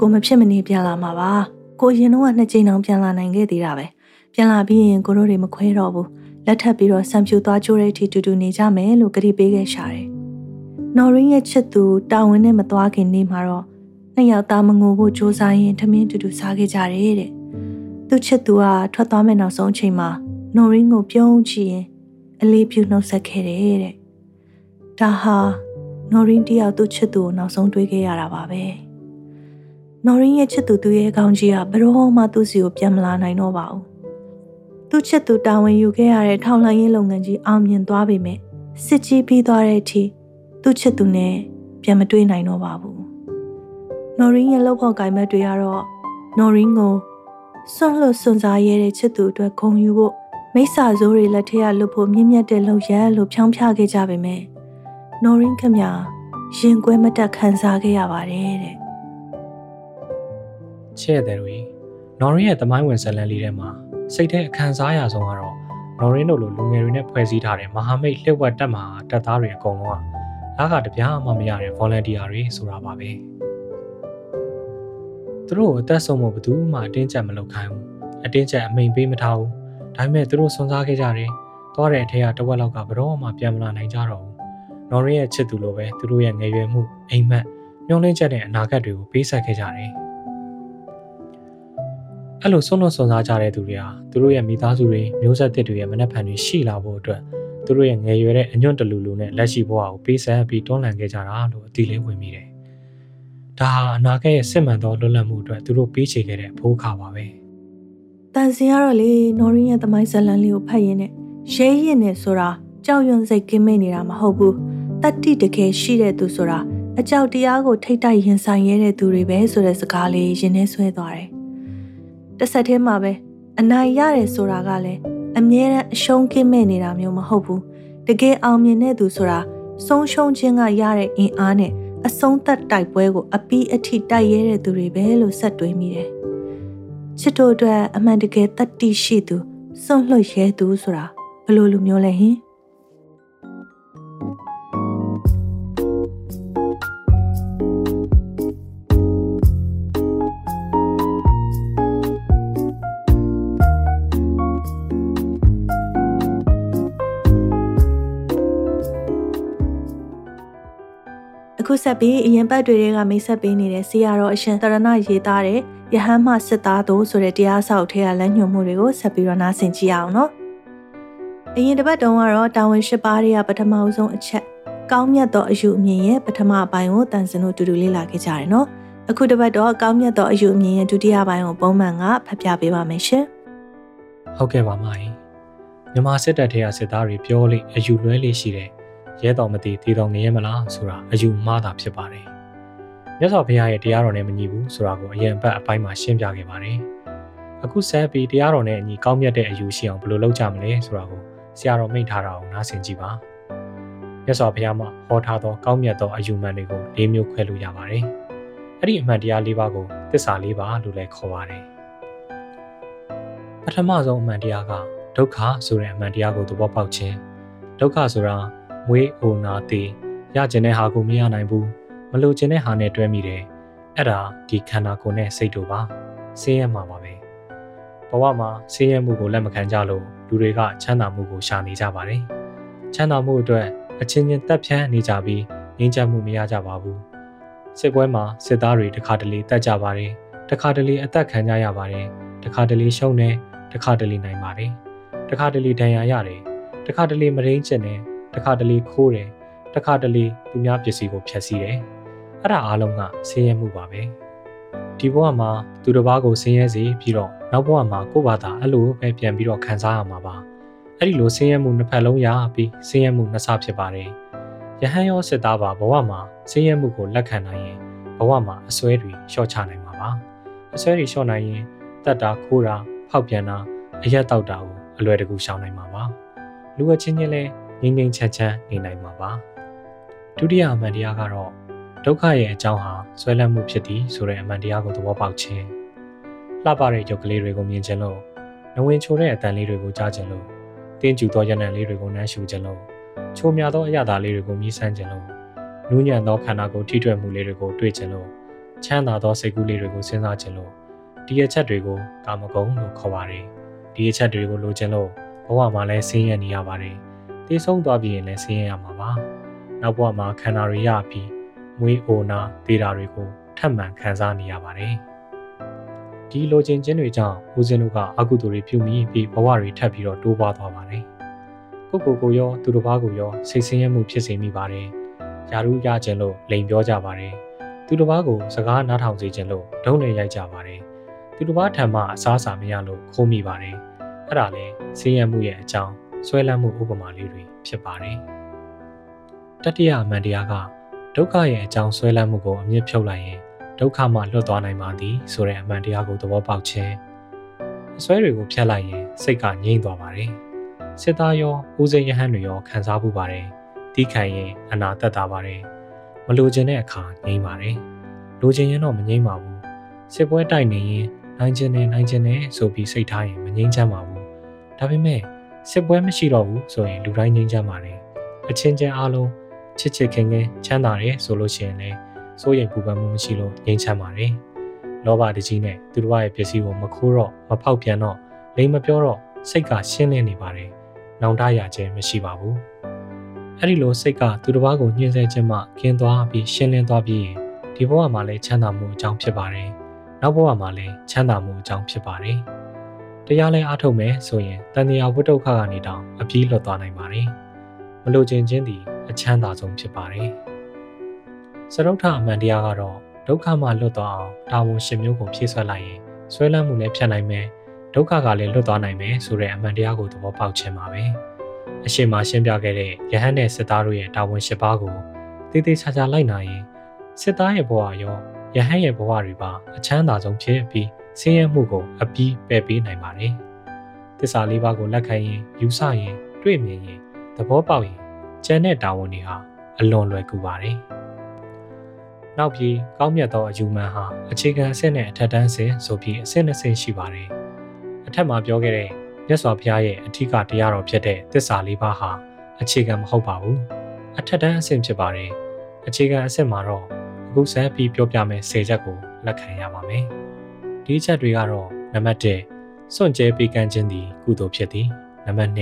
ကိုမဖြစ်မနေပြန်လာမှာပါ။ကိုရင်တော့နှစ်ချိန်တောင်ပြန်လာနိုင်ခဲ့သေးတာပဲ။ ပြန်လာပြီးရင်ကိုတို့တွေမခွဲတော့ဘူးလက်ထပ်ပြီးတော့ဆံဖြူသွားကြိုးတဲ့အထိတူတူနေကြမယ်လို့ကြိပေးခဲ့ရှာတယ်။နော်ရင်းရဲ့ချစ်သူတာဝန်နဲ့မသွားခင်နေမှာတော့နှစ်ယောက်သားမငိုဖို့စူးစမ်းရင်ထမင်းတူတူစားခဲ့ကြတယ်တဲ့။သူ့ချစ်သူကထွက်သွားမဲ့နောက်ဆုံးအချိန်မှာနော်ရင်းကိုပြုံးချရင်အလေးပြုနှုတ်ဆက်ခဲ့တယ်တဲ့။ဒါဟာနော်ရင်းတယောက်သူ့ချစ်သူကိုနောက်ဆုံးတွေ့ခဲ့ရတာပါပဲ။နော်ရင်းရဲ့ချစ်သူသူရဲ့ကောင်းကြီးကဘယ်တော့မှသူ့စီကိုပြန်မလာနိုင်တော့ပါဘူး။ သူ့ချစ်သူတာဝန်ယူခဲ့ရတဲ့ထောက်လှမ်းရေးလုပ်ငန်းကြီးအောင်မြင်သွားပေမဲ့စစ်ကြီးပြီးသွားတဲ့အထိသူ့ချစ်သူနဲ့ပြန်မတွေ့နိုင်တော့ပါဘူး။နော်ရင်းရဲ့လောက်ဖို့ဂိုင်မက်တွေကတော့နော်ရင်းကိုစွန့်လွတ်စွန့်စားရတဲ့ချစ်သူအတွက်ဂုဏ်ယူဖို့မိစ္ဆာဆိုးတွေလက်ထက်ကလွတ်ဖို့မြင့်မြတ်တဲ့လောက်ရလို့ဖြောင်းဖြခဲ့ကြပေမဲ့နော်ရင်းခမရင်ကွဲမတက်ခံစားခဲ့ရပါတယ်တဲ့။ချဲ့တယ်တွေနော်ရင်းရဲ့သမိုင်းဝင်ဇလန်လေးထဲမှာ စိတ်ထဲအခန်းစားရဆုံးကတော့နော်ရင်းတို့လိုလူငယ်တွေနဲ့ဖွဲ့စည်းထားတဲ့မဟာမိတ်လှည့်ဝက်တက်မှာတက်သားတွေအကုန်လုံးကလကတပြားမှမရတဲ့ volunteer တွေဆိုတာပါပဲသူတို့အသက်ဆုံးမှုဘယ်သူမှအတင်းကျပ်မလုပ်ခိုင်းဘူးအတင်းကျပ်အမိန်ပေးမထားဘူးဒါပေမဲ့သူတို့စွန့်စားခဲ့ကြတယ်သွားတဲ့အထက်ကတဝက်လောက်ကဘရောမှပြန်မလာနိုင်ကြတော့ဘူးနော်ရင်းရဲ့ချစ်သူလိုပဲသူတို့ရဲ့ငယ်ရွယ်မှုအိမ်မက်ညှောင်းလင်းချက်တဲ့အနာဂတ်တွေကိုပေးဆက်ခဲ့ကြတယ် အဲ့လိုဆုံးလွန်စွန်စားကြတဲ့သူတွေဟာသူတို့ရဲ့မိသားစုတွေမျိုးဆက်သစ်တွေရဲ့မနှက်ဖန်တွေရှိလာဖို့အတွက်သူတို့ရဲ့ငယ်ရွယ်တဲ့အညွန့်တလူလူနဲ့လက်ရှိဘဝကိုပေးဆက်ပြီးတွန်းလှန်ခဲ့ကြတာလို့အတိလေးဝင်မိတယ်။ဒါဟာအနာဂတ်ရဲ့စစ်မှန်သောလွတ်လပ်မှုအတွက်သူတို့ပေးချေခဲ့တဲ့ဖိုးခါပါပဲ။တန်စင်ကတော့လေနော်ရင်းရဲ့သမိုင်းဇလန်လေးကိုဖတ်ရင်းနဲ့ရဲရင်နဲ့ဆိုတာကြောက်ရွံ့စိတ်ကင်းမေ့နေတာမဟုတ်ဘူး။တတိတကယ်ရှိတဲ့သူဆိုတာအကြောက်တရားကိုထိတ်တိုက်ရင်ဆိုင်ရတဲ့သူတွေပဲဆိုတဲ့စကားလေးရင်ထဲဆွဲသွားတယ် တစ်ဆက်တည်းမှာပဲအနိုင်ရတယ်ဆိုတာကလည်းအမြဲတမ်းအရှုံးကင်းမဲ့နေတာမျိုးမဟုတ်ဘူးတကယ်အောင်မြင်တဲ့သူဆိုတာဆုံးရှုံးခြင်းကရတဲ့အင်အားနဲ့အဆုံးသက်တိုက်ပွဲကိုအပီးအထိတိုက်ရဲတဲ့သူတွေပဲလို့ဆက်တွေးမိတယ်ချစ်တို့အတွက်အမှန်တကယ်တတ်တိရှိသူစွန့်လွတ်ရဲသူဆိုတာဘယ်လိုလူမျိုးလဲဟင် ခုဆက်ပြီးအရင်ပတ်တွေကမိတ်ဆက်ပေးနေတဲ့စီရတော်အရှင်တရဏရေးသားတဲ့ယဟန်မှစစ်သားတို့ဆိုတဲ့တရားဆောက်ထဲကလမ်းညွှန်မှုတွေကိုဆက်ပြီးတော့နားဆင်ကြည့်အောင်နော်။အရင်တစ်ပတ်တုန်းကတော့တာဝန်ရှိပါးတွေကပထမဆုံးအချက်ကောင်းမြတ်သောအယူအမြင်ရဲ့ပထမအပိုင်းကိုတန်စင်တို့တူတူလေ့လာခဲ့ကြတယ်နော်။အခုတစ်ပတ်တော့ကောင်းမြတ်သောအယူအမြင်ရဲ့ဒုတိယပိုင်းကိုပုံမှန်ကဖတ်ပြပေးပါမယ်ရှင်။ဟုတ်ကဲ့ပါမကြီး။မြမစစ်တပ်ထဲကစစ်သားတွေပြောလိအယူလွဲလေးရှိတဲ့ ရဲတော်မသိတည်တော်ငရဲမလားဆိုတာအယူမှားတာဖြစ်ပါတယ်။မြတ်စွာဘုရားရဲ့တရားတော်နဲ့မညီဘူးဆိုတာကိုအရင်ဘက်အပိုင်းမှာရှင်းပြခဲ့ပါတယ်။အခုဆက်ပြီးတရားတော်နဲ့အညီကောင်းမြတ်တဲ့အယူရှိအောင်ဘယ်လိုလုပ်ကြမလဲဆိုတာကိုဆရာတော်မိန့်ထားတာကိုနားဆင်ကြည့်ပါ။မြတ်စွာဘုရားမှာဟောထားသောကောင်းမြတ်သောအယူမှန်တွေကို၄မျိုးခွဲလို့ရပါတယ်။အဲ့ဒီအမှန်တရား၄ပါးကိုသစ္စာ၄ပါးလို့လည်းခေါ်ပါတယ်။ပထမဆုံးအမှန်တရားကဒုက္ခဆိုတဲ့အမှန်တရားကိုသဘောပေါက်ခြင်းဒုက္ခဆိုတာ မွေးအိုနာသေးရကျင်တဲ့ဟာကိုမရနိုင်ဘူးမလိုချင်တဲ့ဟာနဲ့တွဲမိတယ်အဲ့ဒါဒီခန္ဓာကိုယ်နဲ့စိတ်တို့ပါဆင်းရဲမှာပါပဲဘဝမှာဆင်းရဲမှုကိုလက်မခံကြလို့လူတွေကချမ်းသာမှုကိုရှာနေကြပါတယ်ချမ်းသာမှုအတွက်အချင်းချင်းတက်ဖြန်းနေကြပြီးငြိမ်းချမ်းမှုမရကြပါဘူးစစ်ပွဲမှာစစ်သားတွေတခါတလေတက်ကြပါတယ်တခါတလေအသက်ခံကြရပါတယ်တခါတလေရှုံးတယ်တခါတလေနိုင်ပါတယ်တခါတလေဒဏ်ရာရတယ်တခါတလေမရင်းကျင်တယ် တစ်ခါတလေခိုးတယ်တစ်ခါတလေသူများပစ္စည်းကိုဖျက်ဆီးတယ်အဲ့ဒါအားလုံးကဆင်းရဲမှုပါပဲဒီဘဝမှာသူတစ်ပါးကိုဆင်းရဲစေပြီးတော့နောက်ဘဝမှာကိုယ့်ဘာသာအဲ့လိုပဲပြန်ပြီးတော့ခံစားရမှာပါအဲ့ဒီလိုဆင်းရဲမှုနှစ်ဖက်လုံးရပြီးဆင်းရဲမှုနှစ်ဆဖြစ်ပါတယ်ယဟန်ရောစစ်သားပါဘဝမှာဆင်းရဲမှုကိုလက်ခံနိုင်ရင်ဘဝမှာအစွဲတွေလျှော့ချနိုင်မှာပါအစွဲတွေလျှော့နိုင်ရင်တက်တာခိုးတာဖောက်ပြန်တာအရက်တောက်တာကိုအလွယ်တကူရှောင်နိုင်မှာပါလူအချင်းချင်းလဲ ငြိမ်ငြိမ်ချမ်းချမ်းနေနိုင်မှာပါဒုတိယအမှန်တရားကတော့ဒုက္ခရဲ့အကြောင်းဟာဆွဲလန်းမှုဖြစ်သည်ဆိုတဲ့အမှန်တရားကိုသဘောပေါက်ခြင်းလှပတဲ့ရုပ်ကလေးတွေကိုမြင်ခြင်းလို့နဝင်ချိုတဲ့အတန်လေးတွေကိုကြားခြင်းလို့တင်းကျူသောရနံလေးတွေကိုနှမ်းရှူခြင်းလို့ချိုမြသောအရသာလေးတွေကိုမြည်ဆန်းခြင်းလို့နူးညံ့သောခန္ဓာကိုယ်ထိတွေ့မှုလေးတွေကိုတွေ့ခြင်းလို့ချမ်းသာသောစိတ်ကူးလေးတွေကိုစဉ်းစားခြင်းလို့ဒီအချက်တွေကိုကာမဂုဏ်လို့ခေါ်ပါတယ်ဒီအချက်တွေကိုလိုချင်လို့ဘဝမှာလည်းဆင်းရဲနေရပါတယ် တေးဆုံးသွားပြီးရင်လည်းဆင်းရဲရမှာပါနောက်ဘဝမှာခန္ဓာတွေရပြီးမွေးအိုနာဒေတာတွေကိုထပ်မံခံစားနေရပါတယ်ဒီလိုချင်ခြင်းတွေကြောင့်ဦးဇင်းတို့ကအကုသိုလ်တွေပြုမိပြီးဘဝတွေထပ်ပြီးတော့တိုးပွားသွားပါတယ်ကိုကိုကိုရောသူတစ်ပါးကိုရောစိတ်ဆင်းရဲမှုဖြစ်စေမိပါတယ်ယာရုရခြင်းလို့လိန်ပြောကြပါတယ်သူတစ်ပါးကိုစကားနားထောင်စေခြင်းလို့ဒုံးနဲ့ရိုက်ကြပါတယ်သူတစ်ပါးထံမှအစားအစာမရလို့ခိုးမိပါတယ်အဲ့ဒါလဲဆင်းရဲမှုရဲ့အကြောင်း ဆွဲလန်းမှုဥပမာလေးတွေဖြစ်ပါတယ်။တတိယအမှန်တရားကဒုက္ခရဲ့အကြောင်းဆွဲလန်းမှုကိုအမြင့်ဖြုတ်လိုက်ရင်ဒုက္ခမှလွတ်သွားနိုင်ပါသည်ဆိုတဲ့အမှန်တရားကိုသဘောပေါက်ခြင်းအစွဲတွေကိုဖျက်လိုက်ရင်စိတ်ကငြိမ့်သွားပါတယ်။စစ်သားရောဦးစိန်ရဟန်းတွေရောခံစားမှုပါတယ်။တီးခံရင်အနာတက်တာပါတယ်။မလိုချင်တဲ့အခါငြိမ့်ပါတယ်။လိုချင်ရင်တော့မငြိမ့်ပါဘူး။စစ်ပွဲတိုက်နေရင်နိုင်ခြင်းနဲ့နိုင်ခြင်းနဲ့ဆိုပြီးစိတ်ထားရင်မငြိမ်းချမ်းပါဘူးဒါပေမဲ့ စစ်ပွဲမရှိတော့ဘူးဆိုရင်လူတိုင်းငြိမ်းချမ်းပါတယ်အချင်းချင်းအားလုံးချစ်ချစ်ခင်ခင်ချမ်းသာတယ်ဆိုလို့ရှိရင်လည်းစိုးရိမ်ပူပန်မှုမရှိလို့ငြိမ်းချမ်းပါတယ်လောဘတကြီးနဲ့သူတို့ရဲ့ပစ္စည်းကိုမခိုးတော့မဖောက်ပြန်တော့လိမ်မပြောတော့စိတ်ကရှင်းလင်းနေပါတယ်။နောင်တရခြင်းမရှိပါဘူး။အဲ့ဒီလိုစိတ်ကသူတစ်ပါးကိုညှင်းဆဲခြင်းမှကင်းသွားပြီးရှင်းလင်းသွားပြီးရင်ဒီဘဝမှာလည်းချမ်းသာမှုအကြောင်းဖြစ်ပါတယ်။နောက်ဘဝမှာလည်းချမ်းသာမှုအကြောင်းဖြစ်ပါတယ်။ တရားလဲအားထုတ်မယ်ဆိုရင်တန်တရားဝိတ္တုခကနေတောင်အပြေးလွတ်သွားနိုင်ပါတယ်။မလိုချင်ခြင်းသည်အချမ်းသာဆုံးဖြစ်ပါတယ်။စရုပ်ထအမှန်တရားကတော့ဒုက္ခမှလွတ်သွားအောင်တာဝန်ရှင်မျိုးကိုဖြည့်ဆွက်လိုက်ရင်ဆွဲလန်းမှုလည်းဖြတ်နိုင်မယ်ဒုက္ခကလည်းလွတ်သွားနိုင်မယ်ဆိုတဲ့အမှန်တရားကိုသဘောပေါက်ခြင်းပါပဲအရှိမရှင်းပြခဲ့တဲ့ယဟန်နဲ့စစ်သားတို့ရဲ့တာဝန်၈ပါးကိုတည်တည်ချာချာလိုက်နာရင်စစ်သားရဲ့ဘဝရောယဟန်ရဲ့ဘဝတွေပါအချမ်းသာဆုံးဖြစ်ပြီး ဆင်းရဲမှုကိုအပြီးပယ်ပေးနိုင်ပါတယ်သစ္စာလေးပါးကိုလက်ခံရင်ယူဆရင်တွေ့မြင်ရင်သဘောပေါက်ရင်ကျန်တဲ့တာဝန်တွေဟာအလွန်လွယ်ကူပါတယ်နောက်ပြီးကောင်းမြတ်သောအယူမှန်ဟာအခြေခံအဆင့်နဲ့အထက်တန်းဆင့်ဆိုပြီးအဆင့်နှစ်ဆင့်ရှိပါတယ်အထက်မှာပြောခဲ့တဲ့မြတ်စွာဘုရားရဲ့အထီးကတရားတော်ဖြစ်တဲ့သစ္စာလေးပါးဟာအခြေခံမဟုတ်ပါဘူးအထက်တန်းအဆင့်ဖြစ်ပါတယ်အခြေခံအဆင့်မှာတော့အခုဆက်ပြီးပြောပြမယ်၁၀ချက်ကိုလက်ခံရပါမယ် ဒီချက်တွေကတော့နံပါတ်1စွန့်ကြဲပေးကမ်းခြင်းသည်ကုသိုလ်ဖြစ်သည်နံပါတ်2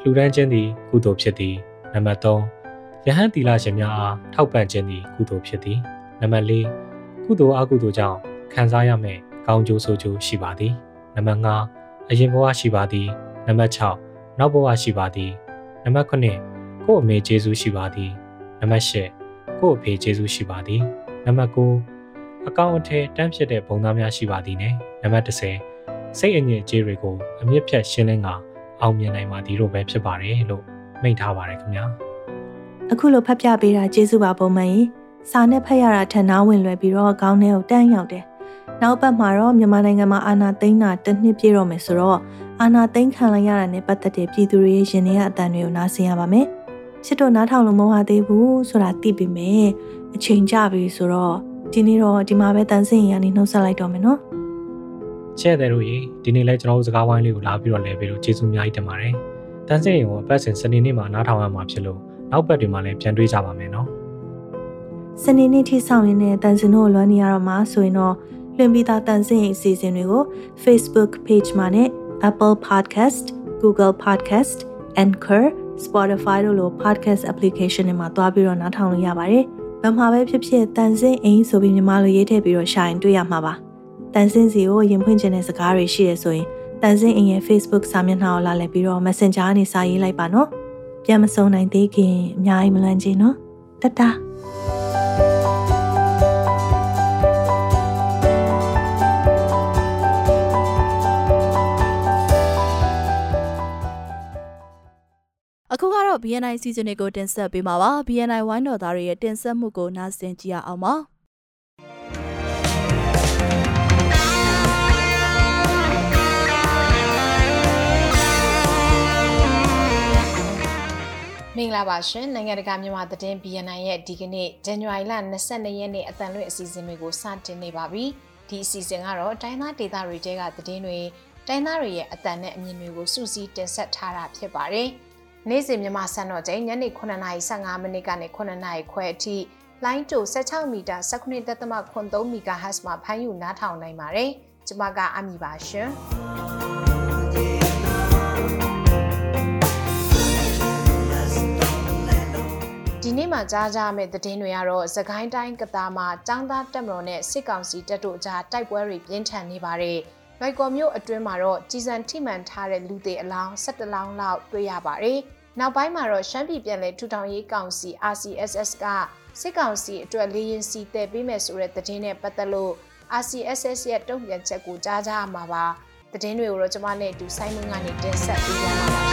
လှူဒန်းခြင်းသည်ကုသိုလ်ဖြစ်သည်နံပါတ်3ယဟန်တီလာရှင်များအားထောက်ပံ့ခြင်းသည်ကုသိုလ်ဖြစ်သည်နံပါတ်4ကုသိုလ်အကုသိုလ်ကြောင့်ခံစားရမယ့်ကောင်းကျိုးဆိုးကျိုးရှိပါသည်နံပါတ်5အရင်ဘဝရှိပါသည်နံပါတ်6နောက်ဘဝရှိပါသည်နံပါတ်9ကို့အမေကျေးဇူးရှိပါသည်နံပါတ်10ကို့အဖေကျေးဇူးရှိပါသည်နံပါတ်9 အကောင့်အထည်တန်းဖြစ်တဲ့ပုံသားများရှိပါသည်နဲ့နံပါတ်10စိတ်အငြိအကျေးတွေကိုအမြင့်ဖြတ်ရှင်းလင်းကအောင်မြင်နိုင်ပါသည်လို့ပဲဖြစ်ပါတယ်လို့မိန့်ထားပါတယ်ခင်ဗျာအခုလိုဖတ်ပြပေးတာကျေးဇူးပါပုံမှန်ရင်စာနဲ့ဖတ်ရတာထန်နာဝင်လွယ်ပြီးတော့ခေါင်းထဲကိုတန်းရောက်တယ်နောက်ပတ်မှာတော့မြန်မာနိုင်ငံမှာအာဏာသိမ်းတာတစ်နှစ်ပြည့်တော့မယ်ဆိုတော့အာဏာသိမ်းခံလိုက်ရတာနဲ့ပတ်သက်တဲ့ပြည်သူတွေရဲ့ရင်ထဲကအတန်တွေကိုနားဆင်ရပါမယ်။ချစ်တို့နားထောင်လို့မဟုတ်သေးဘူးဆိုတာသိပြီမယ်။အချိန်ကြပြီဆိုတော့ ဒီနေ့တော့ဒီမှာပဲတန်ဆင်ရနေနှုတ်ဆက်လိုက်တော့မယ်နော်။ချဲ့တဲ့တို့ရေဒီနေ့လဲကျွန်တော်တို့စကားဝိုင်းလေးကိုလာပြီးတော့လဲပြီးလို့ကျေးဇူးအများကြီးတင်ပါတယ်။တန်ဆင်ရင်ကိုအပတ်စဉ်စနေနေ့မှာနားထောင်ရမှာဖြစ်လို့နောက်ပတ်တွေမှာလည်းပြန်တွေ့ကြပါမယ်နော်။စနေနေ့ထိဆောင်ရင်းနဲ့တန်စင်တို့လွမ်းနေရတော့မှာဆိုရင်တော့လွှင့်ပြီးသားတန်ဆင်းအစီအစဉ်တွေကို Facebook Page မှာနဲ့ Apple Podcast, Google Podcast, Anchor, Spotify တို့လို podcast application တွေမှာတွားပြီးတော့နားထောင်လို့ရပါတယ်။ ဘယ်မှာပဲဖြစ်ဖြစ်တန်ဆင်းအိမ်ဆိုပြီးမြန်မာလိုရေးထည့်ပြီးတော့ရှာရင်တွေ့ရမှာပါ။တန်ဆင်းစီကိုရင်ဖွင့်ခြင်းတဲ့စကားတွေရှိရဆိုရင်တန်ဆင်းအိမ်ရဲ့ Facebook စာမျက်နှာကိုလာလည်ပြီးတော့ Messenger ကနေစာရေးလိုက်ပါနော်။ပြန်မစုံနိုင်သေးခင်အများကြီးမလွန်ချင်နော်။တတ။ အခုကတော့ BNI စီစဉ်တွေကိုတင်ဆက်ပေးမှာပါ BNI ဝိုင်းတော်သားတွေရဲ့တင်ဆက်မှုကိုနားဆင်ကြည့်ရအောင်ပါမင်္ဂလာပါရှင်နိုင်ငံတကာမြန်မာသတင်း BNI ရဲ့ဒီကနေ့ဇန်နဝါရီလ22ရက်နေ့အတန်လွင့်အစီအစဉ်တွေကိုစတင်နေပါပြီဒီအစီအစဉ်ကတော့တိုင်းသားဒေသတွေတဲကသတင်းတွေတိုင်းသားတွေရဲ့အတန်နဲ့အမြင်တွေကိုစူးစီးတင်ဆက်ထားတာဖြစ်ပါတယ် နေ့စဉ်မြန်မာစံတော်ချိန်ညနေ9:15မိနစ်ကနေ9:00ခွဲအထိလိုင်းတူ16မီတာ19.3 MHz မှာဖမ်းယူနားထောင်နိုင်ပါတယ်။ကျွန်မကအမီပါရှင်။ဒီနေ့မှာကြားကြမယ့်သတင်းတွေကတော့သခိုင်းတိုင်းကတာမှာចောင်းသားတက်မတော်နဲ့စစ်ကောင်စီတပ်တို့ကြားတိုက်ပွဲတွေပြင်းထန်နေပါတယ်။ လွိုက်ကော်မြို့အတွင်းမှာတော့ကြီးစံထိမှန်ထားတဲ့လူသေးအလောင်း17လောင်းလောက်တွေ့ရပါတယ်။နောက်ပိုင်းမှာတော့ရှမ်းပြည်ပြည်လဲထူထောင်ရေးကောင်စီ RCSS ကစစ်ကောင်စီအတွက်လေရင်စီတည်ပေးမယ်ဆိုတဲ့သတင်းနဲ့ပတ်သက်လို့ RCSS ရဲ့တုံ့ပြန်ချက်ကိုကြားကြရမှာပါ။သတင်းတွေကိုတော့ကျွန်မနဲ့အတူဆိုင်းမွန်းကနေတင်ဆက်ပေးပါမှာပါ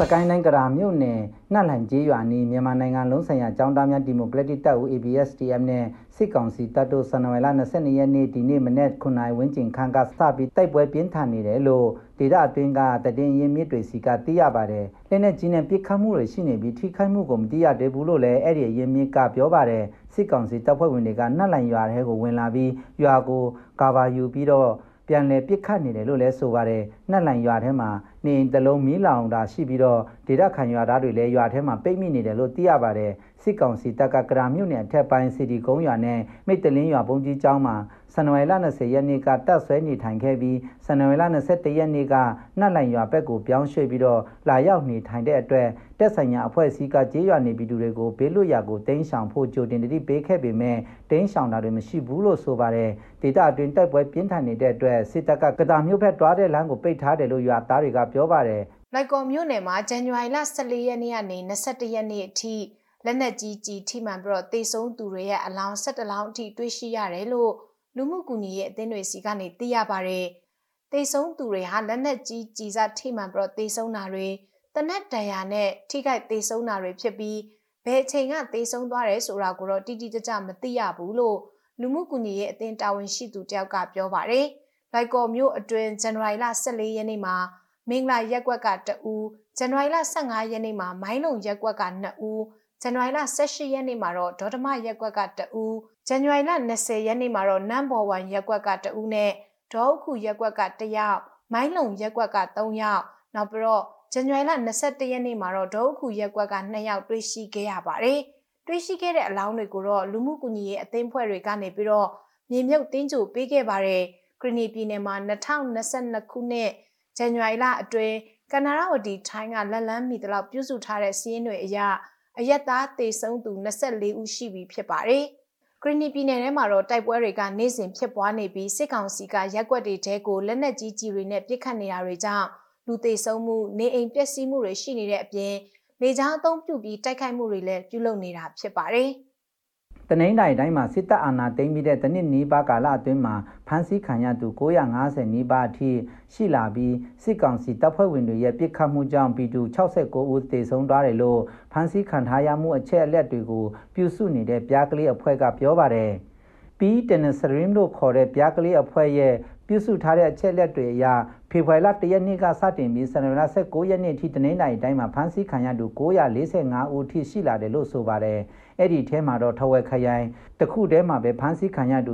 စကိုင်းတိုင်းကရာမြို့နယ်နှက်လှန်ကျေးရွာနီးမြန်မာနိုင်ငံလုံးဆိုင်ရာចောင်းသားများဒီမိုကရက်တစ်တပ်ဦး ABSDF နဲ့စစ်ကောင်စီတပ်တို့ဇန်နဝါရီလ22ရက်နေ့ဒီနေ့မနေ့9နာရီဝန်းကျင်ခန့်ကစပြီးတိုက်ပွဲပြင်းထန်နေတယ်လို့ဒေတာအတွင်းကတည်င်းရင်းမြစ်တွေစီကသိရပါတယ်။လက်နဲ့ကြီးနဲ့ပြစ်ခတ်မှုတွေရှိနေပြီးထိခိုက်မှုကိုမသိရသေးဘူးလို့လည်းအဲ့ဒီရင်းမြစ်ကပြောပါတယ်။စစ်ကောင်စီတပ်ဖွဲ့ဝင်တွေကနှက်လှန်ရွာထဲကိုဝင်လာပြီးရွာကိုကာဗာယူပြီးတော့ပြန်လည်ပစ်ခတ်နေတယ်လို့လည်းဆိုပါတယ်။နှက်လန်ရွာထဲမှာ နေအိမ်တစ်လုံးမီးလောင်တာရှိပြီးတော့ဒေသခံရွာသားတွေလည်းရွာထဲမှာပိတ်မိနေတယ်လို့သိရပါတယ်။စစ်ကောင်စီတပ်ကကရာမြို့နယ်အထက်ပိုင်းစီတီကုန်းရွာနဲ့မိတ်တလင်းရွာပုံကြီးကျောင်းမှာဇန်နဝါရီလ20ရက်နေ့ကတပ်ဆွဲနေထိုင်ခဲ့ပြီးဇန်နဝါရီလ21ရက်နေ့ကနှက်လန်ရွာဘက်ကိုပြောင်းရွှေ့ပြီးတော့လာရောက်နေထိုင်တဲ့အတွက်တက်ဆိုင်ရာအဖွဲ့အစည်းကကြေးရွာနေပြည်သူတွေကိုဘေးလွတ်ရာကိုတင်းရှောင်ဖို့ကြိုတင်တတိပေးခဲ့ပေမဲ့တင်းရှောင်တာတွေမရှိဘူးလို့ဆိုပါတယ်ဒေတာအတွင်းတိုက်ပွဲပြင်းထန်နေတဲ့အတွက်စစ်တပ်ကကတာမျိုးဖက်တွားတဲ့လမ်းကိုပိတ်ထားတယ်လို့ရွာသားတွေကပြောပါတယ်လိုက်ကော်မြို့နယ်မှာဇန်နဝါရီလ14ရက်နေ့ကနေ21ရက်နေ့အထိလက်နက်ကြီးကြီးထိမှန်ပြီးတော့တေဆုံးသူတွေရဲ့အလောင်း17လောင်းအထိတွေ့ရှိရတယ်လို့လူမှုကူညီရေးအသင်းတွေစီကနေသိရပါတယ်။တေဆုံးသူတွေဟာလက်နက်ကြီးကြီးစားထိမှန်ပြီးတော့တေဆုံးတာတွေတနက်တန်ရာနဲ့ထိခိုက်တေဆုံးတာတွေဖြစ်ပြီးဘယ်အချိန်ကတေဆုံးသွားတယ်ဆိုတာကိုတော့တိတိကျကျမသိရဘူးလို့လူမှုကူညီရေးအသင်းတာဝန်ရှိသူတယောက်ကပြောပါတယ်။လိုက်ကော်မြို့အတွင်းဇန်နဝါရီလ14ရက်နေ့မှာ မင်္ဂလာရက်ကွက်က2ဦးဇန်နဝါရီလ15ရက်နေ့မှာမိုင်းလုံရက်ကွက်က2ဦးဇန်နဝါရီလ18ရက်နေ့မှာတော့ဒေါတမရက်ကွက်က2ဦးဇန်နဝါရီလ20ရက်နေ့မှာတော့နမ်ဘော်1ရက်ကွက်က2ဦးနဲ့ဒေါအခုရက်ကွက်က1ယောက်မိုင်းလုံရက်ကွက်က3ယောက်နောက်ပြီးတော့ဇန်နဝါရီလ21ရက်နေ့မှာတော့ဒေါအခုရက်ကွက်က2ယောက်တွေ့ရှိခဲ့ရပါတယ်တွေ့ရှိခဲ့တဲ့အလောင်းတွေကိုတော့လူမှုကူညီရေးအသင်းဖွဲ့တွေကနေပြီးတော့မြေမြုပ်တင်းကြိုပေးခဲ့ပါတယ်ဂရနီပြည်နယ်မှာ2022ခုနှစ် ဇန်နဝါရီလအတွင်းကနရာဝတီထိုင်းကလက်လန်းမီတလောက်ပြုစုထားတဲ့စီးရင်တွေအရအရက်သားတေဆုံးသူ24ဦးရှိပြီဖြစ်ပါတယ်။ဂရနီပြည်နယ်ထဲမှာတော့တိုက်ပွဲတွေကနေ့စဉ်ဖြစ်ပွားနေပြီးစစ်ကောင်စီကရက်ွက်တွေတဲကိုလက်နက်ကြီးကြီးတွေနဲ့ပစ်ခတ်နေတာတွေကြောင့်လူသေဆုံးမှုနေအိမ်ပျက်စီးမှုတွေရှိနေတဲ့အပြင်လေကြောင်းအုံပြုပြီးတိုက်ခိုက်မှုတွေလည်းပြုလုပ်နေတာဖြစ်ပါတယ်။ တနင်္လာရီတိုင်းမှာစစ်တပ်အာဏာသိမ်းပြီးတဲ့တနစ်နီးပါးကာလအတွင်းမှာဖမ်းဆီးခံရသူ950နီးပါးအထိရှိလာပြီးစစ်ကောင်စီတပ်ဖွဲ့ဝင်တွေရဲ့ပစ်ခတ်မှုကြောင့်ပြည်သူ69ဦးသေဆုံးသွားတယ်လို့ဖမ်းဆီးခံထားရမှုအချက်အလက်တွေကိုပြုစုနေတဲ့ပြားကလေးအဖွဲ့ကပြောပါတယ်။ P Tennisrim လို့ခေါ်တဲ့ပြားကလေးအဖွဲ့ရဲ့ပြုစုထားတဲ့အချက်လက်တွေအရဖေဖော်ဝါရီလ1ရက်နေ့ကစတင်ပြီးဇန်နဝါရီလ19ရက်နေ့အထိတနင်္လာရီတိုင်းမှာဖမ်းဆီးခံရသူ945ဦးထိရှိလာတယ်လို့ဆိုပါတယ်။ အဲ့ဒီထဲမှာတော့ထဝက်ခရိုင်တခုတည်းမှာပဲဖမ်းဆီးခံရသူ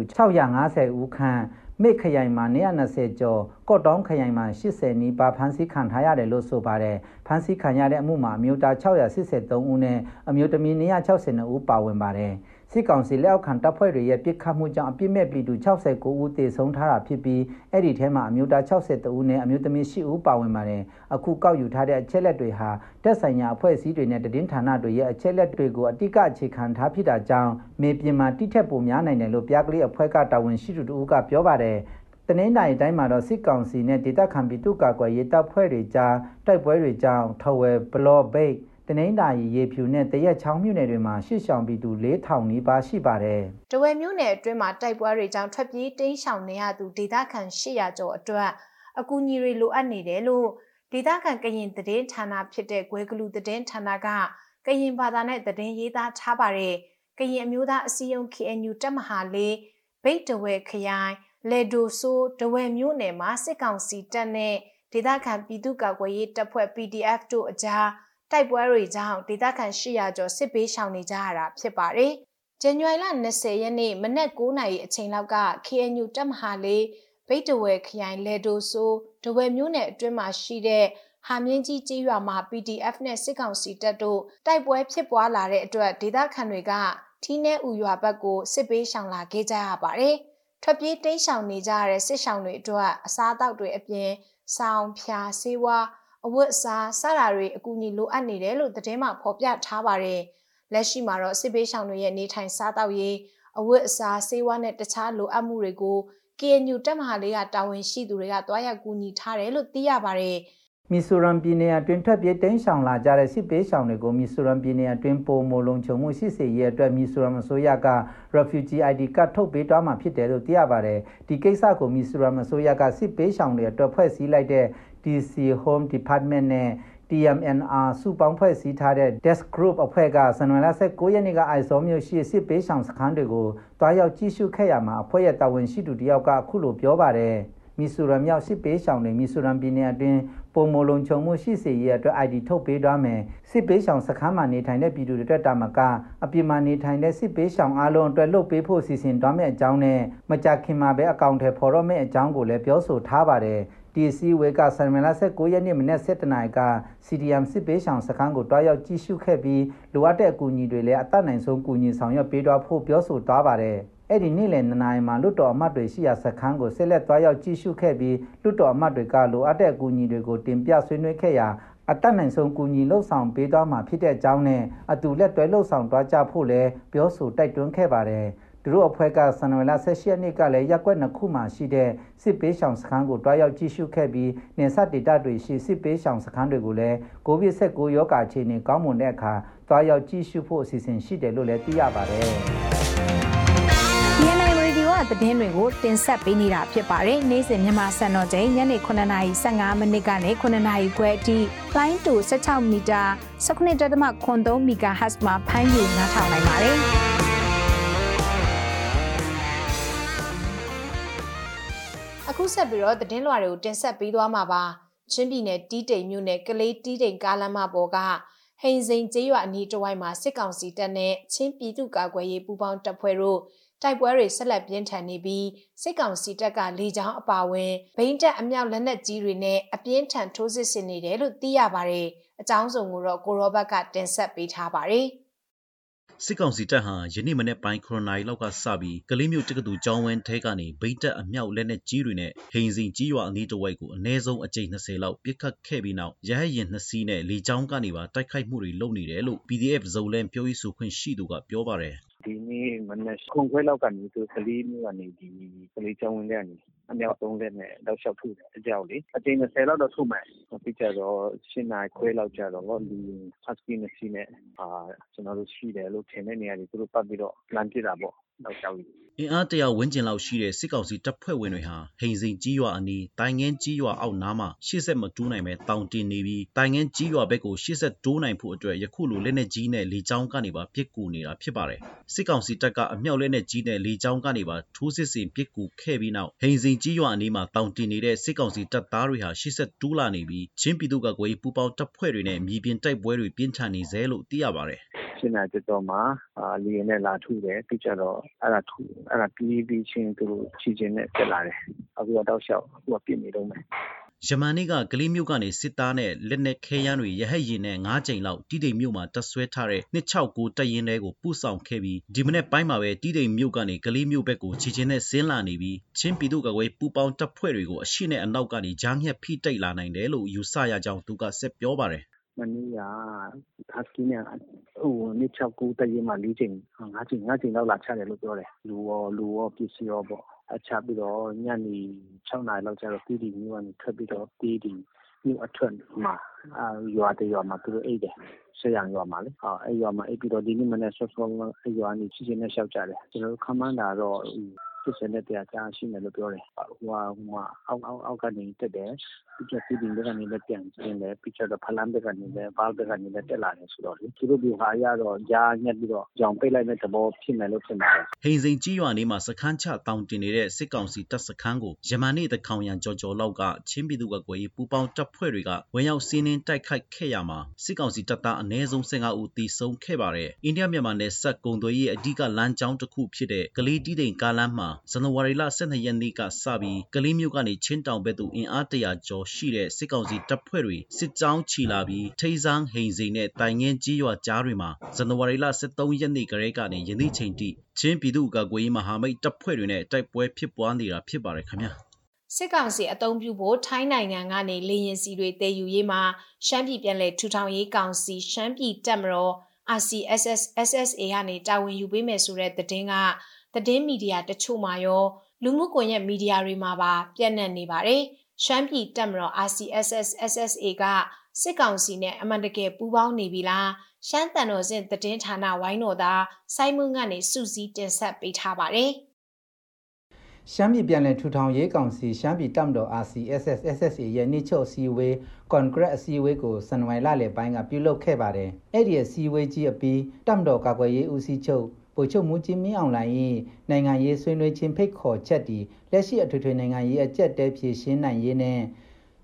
650ဦးခန့်မိခရိုင်မှာ120ကျော်ကော့တောင်းခရိုင်မှာ80နီးပါးဖမ်းဆီးခံထားရတယ်လို့ဆိုပါတယ်။ဖမ်းဆီးခံရတဲ့အမှုမှာအမျိုးသား683ဦးနဲ့အမျိုးသမီး262ဦးပါဝင်ပါတယ်။ စစ်ကောင်စီလက်အောက်ခံတပ်ဖွဲ့တွေရဲ့ပစ်ခတ်မှုကြောင့်အပြစ်မဲ့ပြည်သူ69ဦးသေဆုံးထားတာဖြစ်ပြီးအဲ့ဒီထဲမှာအမျိုးသား62ဦးနဲ့အမျိုးသမီး10ဦးပါဝင်ပါတယ်အခုကောက်ယူထားတဲ့အချက်လက်တွေဟာတက်ဆိုင်ရာအဖွဲ့အစည်းတွေနဲ့တည်င်းဌာနတွေရဲ့အချက်လက်တွေကိုအတိကအခြေခံထားဖြစ်တာကြောင့်မေပြင်မှာတိထက်ပိုများနိုင်တယ်လို့ပြားကလေးအဖွဲ့ကတာဝန်ရှိသူတို့ကပြောပါတယ်တနင်္လာရီတိုင်းမှာတော့စစ်ကောင်စီနဲ့ဒေသခံပြည်သူ့ကာကွယ်ရေးတပ်ဖွဲ့တွေကြားတိုက်ပွဲတွေကြောင့်ထဝယ်ဘလော့ဘိတ် တနင်္သာရီရေဖြူနဲ့တရက်ချောင်းမြို့နယ်တွေမှာရှစ်ဆောင်ပြည်သူ4000နီးပါးရှိပါတယ်။တဝယ်မြို့နယ်အတွင်းမှာတိုက်ပွဲတွေကြောင့်ထွက်ပြေးတိမ်းရှောင်နေရသူဒေသခံ800ကျော်အတွက်အကူအညီတွေလိုအပ်နေတယ်လို့ဒေသခံကရင်သတင်းဌာနဖြစ်တဲ့ဂွဲကလူသတင်းဌာနကကရင်ဘာသာနဲ့သတင်းရေးသားထားပါတယ်။ကရင်အမျိုးသားအစည်းအရုံး KNU တပ်မဟာလေးဘိတ်တဝဲခရိုင်လေဒိုဆိုးတဝဲမြို့နယ်မှာစစ်ကောင်စီတပ်နဲ့ဒေသခံပြည်သူ့ကာကွယ်ရေးတပ်ဖွဲ့ PDF တို့အကြား တိုက်ပွဲတွေကြောင့်ဒေသခံ800ကျော်စစ်ပေးရှောင်နေကြရတာဖြစ်ပါတယ်။ဇန်နဝါရီလ20ရက်နေ့မနက်9:00နာရီအချိန်လောက်က KNU တပ်မဟာလေးဗိတ်တဝဲခရိုင်လေဒိုဆိုဒဝဲမြို့နယ်အတွင်းမှာရှိတဲ့ဟာမြင့်ကြီးကြီးရွာမှာ PDF နဲ့စစ်ကောင်စီတပ်တို့တိုက်ပွဲဖြစ်ပွားလာတဲ့အတွက်ဒေသခံတွေကထီးနဲဥရွာဘက်ကိုစစ်ပေးရှောင်လာခဲ့ကြရပါတယ်။ထွက်ပြေးတိမ်းရှောင်နေကြရတဲ့စစ်ရှောင်တွေအတွက်အစားအသောက်တွေအပြင်စောင်းဖြာဆေးဝါး အဝတ်အစားစတာတွေအကူအညီလိုအပ်နေတယ်လို့သတင်းမှာဖော်ပြထားပါတယ်။လက်ရှိမှာတော့စစ်ပေးဆောင်တွေရဲ့နေထိုင်စားသောက်ရေးအဝတ်အစားဆေးဝါးနဲ့တခြားလိုအပ်မှုတွေကို KNU တပ်မဟာလေးကတာဝန်ရှိသူတွေကတွားရောက်ကူညီထားတယ်လို့သိရပါတယ်။မီဆိုရမ်ပြည်နယ်အတွင်းထွက်ပြေးတင်းရှောင်လာကြတဲ့စစ်ပေးရှောင်တွေကိုမီဆိုရမ်ပြည်နယ်အတွင်းပုံမလုံခြုံမှုရှိစေရေးအတွက်မီဆိုရမ်အစိုးရက refugee ID ကတ်ထုတ်ပေးသွားမှာဖြစ်တယ်လို့သိရပါတယ်ဒီကိစ္စကိုမီဆိုရမ်အစိုးရကစစ်ပေးရှောင်တွေအတွက်ဖွဲ့စည်းလိုက်တဲ့ DC Home Department နဲ့ TMNR စုပေါင်းဖွဲ့စည်းထားတဲ့ Desk Group အဖွဲ့ကဇန်နဝါရီလ19ရက်နေ့ကအိုက်စောမြို့ရှိစစ်ပေးဆောင်စခန်းတွေကိုတွားရောက်ကြည့်ရှုခဲ့ရမှာအဖွဲ့ရဲ့တာဝန်ရှိသူတယောက်ကအခုလိုပြောပါတယ်မီဆိုရမ်မြောက်စစ်ပေးဆောင်တွေမီဆိုရမ်ပြည်နယ်အတွင်းပုံမလုံခြုံမှုရှိစေရေးအတွက် ID ထုတ်ပေးသွားမယ်စစ်ပေးဆောင်စခန်းမှာနေထိုင်တဲ့ပြည်သူတွေအတွက်တာမကအပြစ်မှာနေထိုင်တဲ့စစ်ပေးဆောင်အားလုံးအတွက်လုပ်ပေးဖို့စီစဉ်သွားမယ့်အကြောင်းနဲ့မကြခင်မှာပဲအကောင့်ထဲဖော်တော့မယ့်အကြောင်းကိုလည်းပြောဆိုထားပါတယ် ဒီစီဝေကဆန်မလာ19ရက်နေ့မနေ့7နာရီက CDM စစ်ပေးဆောင်စခန်းကိုတွားရောက်ကြည့်ရှုခဲ့ပြီးလိုအပ်တဲ့အကူအညီတွေလည်းအသက်နိုင်ဆုံးကူညီဆောင်ရွက်ပေးသွားဖို့ပြောဆိုသွားပါတယ်အဲ့ဒီနေ့လယ်နှစ်နာရီမှာလွတ်တော်အမတ်တွေရှိရာစခန်းကိုဆက်လက်သွားရောက်ကြည့်ရှုခဲ့ပြီးလွတ်တော်အမတ်တွေကလိုအပ်တဲ့အကူအညီတွေကိုတင်ပြဆွေးနွေးခဲ့ရာအတတ်နိုင်ဆုံးကူညီလှုပ်ဆောင်ပေးသွားမှာဖြစ်တဲ့အကြောင်းနဲ့အတူလက်တွဲလှုပ်ဆောင်သွားကြဖို့လည်းပြောဆိုတိုက်တွန်းခဲ့ပါတယ် သူတို့အဖွဲ့ကဇန်နဝါရီလ16ရက်နေ့ကလည်းရက်ွက်နှစ်ခုမှရှိတဲ့စစ်ပေးဆောင်စခန်းကိုတွားရောက်ကြည့်ရှုခဲ့ပြီးနေဆက်ဒေတာတွေရှိစစ်ပေးဆောင်စခန်းတွေကိုလည်းကိုဗစ် -19 ရောဂါအခြေအနေကောင်းမွန်တဲ့အခါတွားရောက်ကြည့်ရှုဖို့အစီအစဉ်ရှိတယ်လို့လည်းသိရပါတယ်။ DNA Radio ကသတင်းတွေကိုတင်ဆက်ပေးနေတာဖြစ်ပါတယ်။နေ့စဉ်မြန်မာစံတော်ချိန်ညနေ9:15မိနစ်ကနေ9:00ခွဲအထိ line to 16မီတာ19.3 MHz မှာဖမ်းယူနားထောင်နိုင်ပါတယ်။ အခုဆက်ပြီးတော့သတင်းလွှာတွေကိုတင်ဆက်ပေးသွားမှာပါချင်းပြည်နယ်တီးတိမ်မြို့နယ်ကလေးတီးတိမ်ကားလမ်းမပေါ်ကဟိန်စိန်ကျေးရွာအနီးတစ်ဝိုက်မှာစစ်ကောင်စီတပ်နဲ့ချင်းပြည်သူ့ကာကွယ်ရေးပူးပေါင်းတပ်ဖွဲ့တို့တိုက်ပွဲတွေဆက်လက်ပြင်းထန်နေပြီးစစ်ကောင်စီတပ်ကလေကြောင်းအပါဝင်ဘိန်းတက်အမြောက်လက်နက်ကြီးတွေနဲ့အပြင်းထန်ထိုးစစ်ဆင်နေတယ်လို့သိရပါတယ်။အကြောင်းစုံကိုတော့ကိုရောဘတ်ကတင်ဆက်ပေးထားပါတယ်။ စစ်ကောင်စီတပ်ဟာယနေ့မနေ့ပိုင်း9နာရီလောက်ကစပြီးကလေးမျိုးတက္ကသိုလ်ကျောင်းဝင်းထဲကနေဗိတ်တက်အမြောက်လက်နက်ကြီးတွေနဲ့ဟိန်စင်ကြီးရွာအနီးတစ်ဝိုက်ကိုအ ਨੇ ဆုံးအကြိမ်20လောက်ပစ်ခတ်ခဲ့ပြီးနောက်ရဟရင်နှစ်စီးနဲ့လေကြောင်းကနေပါတိုက်ခိုက်မှုတွေလုပ်နေတယ်လို့ PDF ဇုံလန်ပြောရေးဆိုခွင့်ရှိသူကပြောပါတယ်ဒီနေ့မနက်ခုံခွဲလောက်ကနေသူကလေးမျိုးကနေဒီကလေးကျောင်းဝင်းထဲကနေ အမြောက်သုံးလက်နဲ့တောက်လျှောက်ထုတယ်အကြောက်လေအချိန်20လောက်တော့ထုမယ်ပြီးကြတော့ရှင်းနိုင်ခွဲလောက်ကြတော့လူဟတ်စကီနဲ့စီနဲ့အာကျွန်တော်တို့ရှိတယ်လို့ထင်တဲ့နေရာတွေသူတို့ပတ်ပြီးတော့လမ်းပြတာပေါ့တော့ကြောက်ကြီးအင်အားတရာဝန်းကျင်လောက်ရှိတဲ့စစ်ကောင်စီတပ်ဖွဲ့ဝင်တွေဟာဟိန်စိန်ကြီးရွာအနီးတိုင်ငင်းကြီးရွာအောက်နားမှာရှေ့ဆက်မတူးနိုင်ပဲတောင်တင်နေပြီးတိုင်ငင်းကြီးရွာဘက်ကိုရှေ့ဆက်တိုးနိုင်ဖို့အတွက်ယခုလိုလက်နက်ကြီးနဲ့လေကြောင်းကနေပါပစ်ကူနေတာဖြစ်ပါတယ်စစ်ကောင်စီတပ်ကအမြောက်လက်နက်ကြီးနဲ့လေကြောင်းကနေပါထိုးစစ်ဆင်ပစ်ကူခဲ့ပြီးနောက်ဟိန်စိန်ကြီးရွာအနီးမှာတောင်တင်နေတဲ့စစ်ကောင်စီတပ်သားတွေဟာရှေ့ဆက်တိုးလာနေပြီးချင်းပြည်သူ့ကကွယ်ပူပေါင်းတပ်ဖွဲ့တွေနဲ့မြေပြင်တိုက်ပွဲတွေပြင်းထန်နေစေလို့သိရပါတယ်ရှင်းတာကြတော့မှအာလီနဲ့လာထုတယ်ပြီးကြတော့အဲ့ဒါထုအဲ့ဒါပြီးပြီးချင်းသူတို့ချီချင်းနဲ့တက်လာတယ်အခုတော့တောက်လျှောက်အခုကပြစ်နေတော့မယ် ယမန်နေ့ကကလေးမြို့ကနေစစ်သားနဲ့လက်နက်ခဲယမ်းတွေရဟတ်ရင်နဲ့၅ကြိမ်လောက်တိတိမ်မြို့မှာတပ်ဆွဲထားတဲ့269တပ်ရင်းတွေကိုပို့ဆောင်ခဲ့ပြီးဒီမနေ့ပိုင်းမှာပဲတိတိမ်မြို့ကနေကလေးမြို့ဘက်ကိုခြေချင်းနဲ့ဆင်းလာနေပြီးချင်းပြည်သူ့ကကွယ်ပူပေါင်းတပ်ဖွဲ့တွေကိုအရှိနဲ့အနောက်ကနေဂျားငှက်ဖိတိတ်လာနိုင်တယ်လို့ယူဆရကြောင်းသူကဆက်ပြောပါတယ်မနေ့ကဟတ်စကီနဲ့ဟိုနှစ်၆ကူတရင်မှာ၄ချိန်၅ချိန်၅ချိန်လောက်လာချတယ်လို့ပြောတယ်လူရောလူရောပစ္စည်းရောပေါ့ အချပြီးတော့ ညနေ6နာရီလောက်ကျတော့ တီးတီမျိုးကနေထွက်ပြီးတော့ တီးတီမြို့အထွက်မှာအာရွာတရွာမှာ သူတို့အိတ်တယ်ဆရာရွာမှာလေဟာအဲ့ရွာမှာအိတ်ပြီးတော့ ဒီနေ့မနေ့ဆော့ဆော့အဲ့ရွာနေစီစဉ်နဲ့ရှောက်ကြတယ် ကျွန်တော်တို့ခမန်းတာတော့ စစ်စင်တဲ့တရားကြားရှိမယ်လို့ ပြောတယ်ဟိုဟိုဟိုအောက်အောက်အောက်ကနေတက်တယ် ပြီးတော့စီးတင်ဘက်ကနေလည်း ပြန်ကျင်းတယ် ပြီးတော့ ဖလန်ဘက်ကနေလည်းဘာဘက်ကနေလည်း တက်လာတယ်ဆိုတော့လေ သူတို့ဒီဟာရတော့ ကြားညက်ပြီးတော့ကြောင်ပိတ်လိုက်တဲ့သဘော ဖြစ်မယ်လို့ ထင်ပါတယ် ဟိန်စိန်ကြီးရွာနေမှာ စခန်းချတောင်တင်နေတဲ့ စစ်ကောင်စီတပ်စခန်းကို ယမန်နေ့တခေါင်ရန်ကြော်ကြော်လောက်က ချင်းပြည်သူကကွယ်ပူပေါင်းတပ်ဖွဲ့တွေက ဝင်ရောက်စီးနင်းတိုက်ခိုက်ခဲ့ရမှာ စစ်ကောင်စီတပ်သား အနည်းဆုံး15ဦး သေဆုံးခဲ့ပါတယ် အိန္ဒိယမြန်မာနယ်စပ် ကုံသွေးရဲ့အဓိကလမ်းကြောင်းတစ်ခုဖြစ်တဲ့ ကလေးတီးတိန်ကားလမ်းမှာဇန်နဝါရီလ12ရက်နေ့ကစပြီးကလေးမြို့ကနေချင်းတောင်ဘက်သို့အင်အားတရာကျော်ရှိတဲ့စစ်ကောင်စီတပ်ဖွဲ့တွေစစ်ကြောင်းချီလာပြီးထိန်းဆောင်ဟိန်စိန်နဲ့တိုင်ငင်းကြီးရွာကြားတွေမှာဇန်နဝါရီလ13ရက်နေ့ကလေးကနေယနေ့ချိန်ထိချင်းပြည်သူ့ကာကွယ်ရေးမဟာမိတ်တပ်ဖွဲ့တွေနဲ့တိုက်ပွဲဖြစ်ပွားနေတာဖြစ်ပါတယ်ခင်ဗျာစစ်ကောင်စီအုံပြုဖို့ထိုင်းနိုင်ငံကနေလေရင်စီတွေတည်ယူရေးမှာရှမ်းပြည်ပြည်လဲထူထောင်ရေးကောင်စီရှမ်းပြည်တပ်မတော် RCSS SSA ကနေတာဝန်ယူပေးမယ်ဆိုတဲ့သတင်းက သတင်းမီဒီယာတချို့မှာရောလူမှုကွန်ရက်မီဒီယာတွေမှာပါပြန့်နှံ့နေပါတယ်။ရှမ်းပြည်တပ်မတော် RCSS SSA ကစစ်ကောင်စီနဲ့အမှန်တကယ်ပူးပေါင်းနေပြီလားရှမ်းတန်တော်စင်သတင်းဌာနဝိုင်းတော်သားစိုင်းမွန်းကနေစုစည်းတင်ဆက်ပေးထားပါတယ်။ရှမ်းပြည်ပြည်နယ်ထူထောင်ရေးကောင်စီရှမ်းပြည်တပ်မတော် RCSS SSA ရဲ့နှိချုပ်အစည်းအဝေးကွန်ဂရက်အစည်းအဝေးကိုဇန်နဝါရီလလယ်ပိုင်းကပြုလုပ်ခဲ့ပါတယ်။အဲ့ဒီအစည်းအဝေးကြီးအပြီးတပ်မတော်ကာကွယ်ရေးဦးစီးချုပ် ဗိုလ်ချုပ်မူကြီးမင်းအောင်လှိုင်၏နိုင်ငံရေးဆွေးနွေးခြင်းဖိတ်ခေါ်ချက်တီလက်ရှိအထွေထွေနိုင်ငံရေးအကြက်တဲဖြည့်ရှင်းနိုင်ရေးနဲ့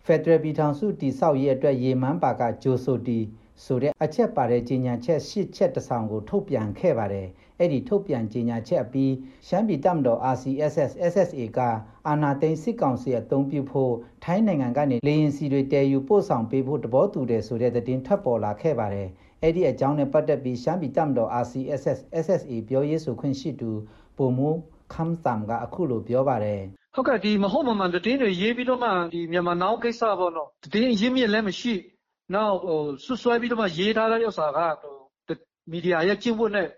ဖက်ဒရယ်ပြည်ထောင်စုတည်ဆောက်ရေးအတွက်ရေမန်းပါကဂျိုဆိုတီဆိုတဲ့အချက်ပါတဲ့ကြီးညာချက်၈ချက်တဆောင်ကိုထုတ်ပြန်ခဲ့ပါတယ်။အဲ့ဒီထုတ်ပြန်ကြီးညာချက်အပြီးရှမ်းပြည်တပ်မတော် RCSS SSA ကအာနာသိန်းစစ်ကောင်စီအုံပြုဖို့ထိုင်းနိုင်ငံကနေလေရင်စီတွေတည်ယူပို့ဆောင်ပေးဖို့တဘောတူတယ်ဆိုတဲ့သတင်းထပ်ပေါ်လာခဲ့ပါတယ်။ အဲ့ဒီအကြောင်းနဲ့ပတ်သက်ပြီးရှမ်းပြည်တပ်မတော် RCSS SSA ပြောရေးဆိုခွင့်ရှိသူပုံမူခမ်စမ်ကအခုလိုပြောပါတယ်ဟုတ်ကဲ့ဒီမဟုတ်မမှန်တည်င်းတွေရေးပြီးတော့မှဒီမြန်မာနောက်ကိစ္စပေါ့နော်တည်င်းရင်းမြစ်လည်းမရှိနောက်ဟိုဆွဆွဲပြီးတော့မှရေးထားတဲ့ဥစ္စာကဟိုမီဒီယာရဲ့ကျင့်ဝတ်နဲ့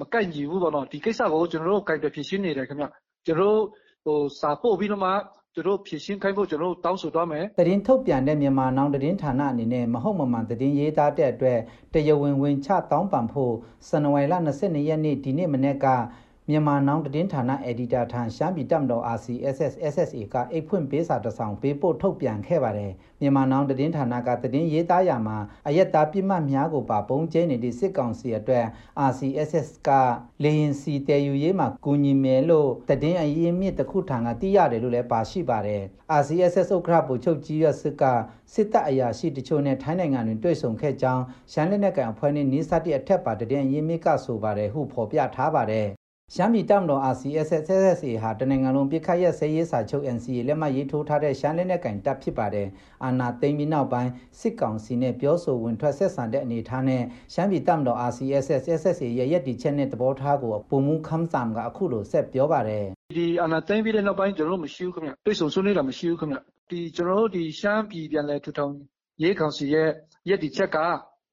မကိုက်ညီဘူးပေါ့နော်ဒီကိစ္စကိုကျွန်တော်တို့ကြိုက်တယ်ဖြစ်ရှင်းနေတယ်ခင်ဗျကျွန်တော်တို့ဟိုစာပို့ပြီးတော့မှ သူတို့ဖြည့်ရှင်းခိုင်းဖို့ကျွန်တော်တို့တောင်းဆိုသွားမယ်။တရင်ထုတ်ပြန်တဲ့မြန်မာနောင်တရင်ဌာနအနေနဲ့မဟုတ်မမှန်တရင်ရေးသားတဲ့အတွက်တရားဝင်ဝင်ချတောင်းပန်ဖို့ဇန်နဝါရီလ22ရက်နေ့ဒီနေ့မနေ့က မြန်မာနောင်တည်င်းဌာနအက်ဒီတာထံရှမ်းပြည်တပ်မတော် RCSS SSA ကအိတ်ဖွင့်ပေးစာတစ်စောင်ပေးပို့ထုတ်ပြန်ခဲ့ပါတယ်မြန်မာနောင်တည်င်းဌာနကတည်င်းရေးသားရမှာအယက်သားပြစ်မှတ်များကိုပါပုံကျဲနေတဲ့စစ်ကောင်စီအတွက် RCSS ကလေရင်စီတဲယူရေးမှာကူညီမယ်လို့တည်င်းအရင်မြစ်တစ်ခုထံကသိရတယ်လို့လည်းပါရှိပါတယ် RCSS ဥက္ကဋ္ဌဗိုလ်ချုပ်ကြီးရစစ်ကစစ်တပ်အရာရှိတချို့နဲ့ထိုင်းနိုင်ငံတွင်တွေ့ဆုံခဲ့ကြောင်းရှမ်းလက်နက်ကန်အဖွဲ့နှင့်နီးစပ်တဲ့အထက်ပါတည်င်းအရင်မြစ်ကဆိုပါတယ်ဟုဖော်ပြထားပါတယ် ရှမ်းပြည်တပ်မတော် RCSS/SSA ဟာတနင်္ဂနွေပြစ်ခတ်ရဆေးရေးစာချုပ် NCA လက်မှတ်ရေးထိုးထားတဲ့ရှမ်းလက်နက်ကင်တပ်ဖြစ်ပါတယ်။အာနာသိမ်းပြီးနောက်ပိုင်းစစ်ကောင်စီနဲ့ပြောဆိုဝင်ထွက်ဆက်ဆံတဲ့အနေအထားနဲ့ရှမ်းပြည်တပ်မတော် RCSS/SSA ရဲ့ရည်တည်ချက်နဲ့သဘောထားကိုပုံမှုခမ်းဆမ်ကအခုလိုဆက်ပြောပါတယ်။ဒီအာနာသိမ်းပြီးတဲ့နောက်ပိုင်းကျွန်တော်တို့မရှိဘူးခင်ဗျ။တွေ့ဆုံဆွေးနွေးတာမရှိဘူးခင်ဗျ။ဒီကျွန်တော်တို့ဒီရှမ်းပြည်ပြန်လည်ထူထောင်ရေးကောင်စီရဲ့ရည်တည်ချက်က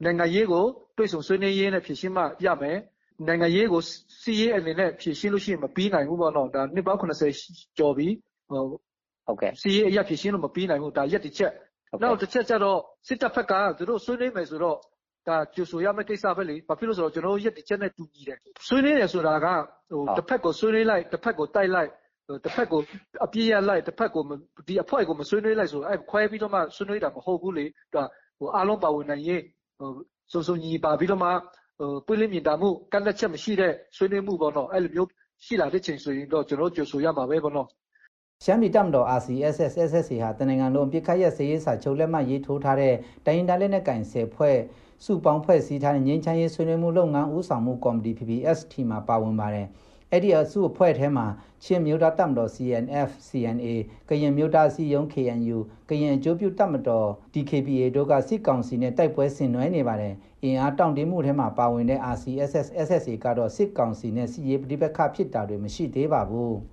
နိုင်ငံရေးကိုတွေ့ဆုံဆွေးနွေးရေးနဲ့ဖြစ်ရှင်းမှရမယ်။ နိုင်ငံရေးကိုစီးရေးအနေနဲ့ ဖြည့်ရှင်းလို့ရှိရင် မပြီးနိုင်ဘူးပေါ့နော် ဒါ နှစ်ပေါင်း80ကျော်ပြီဟိုဟုတ်ကဲ့စီးရေးအရာဖြည့်ရှင်းလို့ မပြီးနိုင်ဘူး ဒါရက်တစ်ချက် နောက်တစ်ချက်ကျတော့ စစ်တပ်ဖက်က သူတို့ဆွေးနွေးမယ်ဆိုတော့ ဒါကျူဆိုရမယ့် ကိစ္စပဲလေ ဘာဖြစ်လို့ဆိုတော့ ကျွန်တော်ရက်တစ်ချက်နဲ့ တူညီတယ် ဆွေးနွေးတယ်ဆိုတာကဟိုတစ်ဖက်ကို ဆွေးနွေးလိုက်တစ်ဖက်ကို တိုက်လိုက်တစ်ဖက်ကို အပြည့်ရလိုက်တစ်ဖက်ကိုဒီအဖွဲ့ကို မဆွေးနွေးလိုက်ဆိုအဲ့ခွဲပြီးတော့မှ ဆွေးနွေးတာ မဟုတ်ဘူးလေဒါဟိုအားလုံးပါဝင်နိုင်ရေးဟိုစုံစုံညီပါပြီးတော့မှ ပွင့်လင်းမြင်သာမှုကန့်သက်ချက်မရှိတဲ့ဆွေးနွေးမှုပေါ့နော်အဲ့လိုမျိုးရှိလာတဲ့ချိန်ဆိုရင်တော့ကျွန်တော်ကြိုဆိုရမှာပဲပေါ့နော်ရှမ်းပြည်တပ်မတော် RCSS SSA ဟာတနင်္ဂနွေလုံးပြစ်ခတ်ရစေးရေးစာချုပ်လက်မှတ်ရေးထိုးထားတဲ့တိုင်းဒေသလက်နက်ကင်ဆယ်ဖွဲ့စုပေါင်းဖွဲ့စည်းထားတဲ့ငြိမ်းချမ်းရေးဆွေးနွေးမှုလုပ်ငန်းဦးဆောင်မှုကော်မတီ PPST မှာပါဝင်ပါတယ်။ အဲ့ဒီအစုအဖွဲ့ထဲမှာချင်းမျိုးသားတပ်မတော် CNF CNA ကရင်မျိုးသားစီယုံ KNU ကရင်အကျိုးပြုတပ်မတော် DKBA တို့ကစစ်ကောင်စီနဲ့တိုက်ပွဲဆင်နွှဲနေပါတယ်အင်အားတောင့်တင်းမှုထဲမှာပါဝင်တဲ့ RCSS SSA ကတော့စစ်ကောင်စီနဲ့စစ်ရေးပဋိပက္ခဖြစ်တာတွေမရှိသေးပါဘူး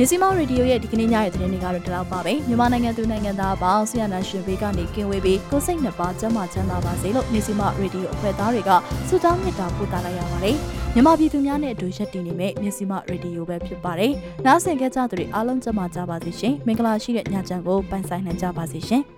မြစီမောရေဒီယိုရဲ့ဒီကနေ့ညရဲ့သတင်းတွေကတော့ဒီလောက်ပါပဲမြန်မာနိုင်ငံသူနိုင်ငံသားပေါင်းဆီယနာရှင်ဘေးကနေကင်းဝေးပြီးကိုစိတ်နှစ်ပါးကျန်းမာချမ်းသာပါစေလို့မြစီမောရေဒီယိုအဖွဲ့သားတွေကဆုတောင်းမေတ္တာပို့သလိုက်ရပါတယ်မြန်မာပြည်သူများနဲ့အတူရက်တည်နေမဲ့မြစီမောရေဒီယိုပဲဖြစ်ပါတယ်နားဆင်ကြကြသူတွေအားလုံးကျန်းမာကြပါစေရှင်မင်္ဂလာရှိတဲ့ညချမ်းကိုပိုင်ဆိုင်နိုင်ကြပါစေရှင်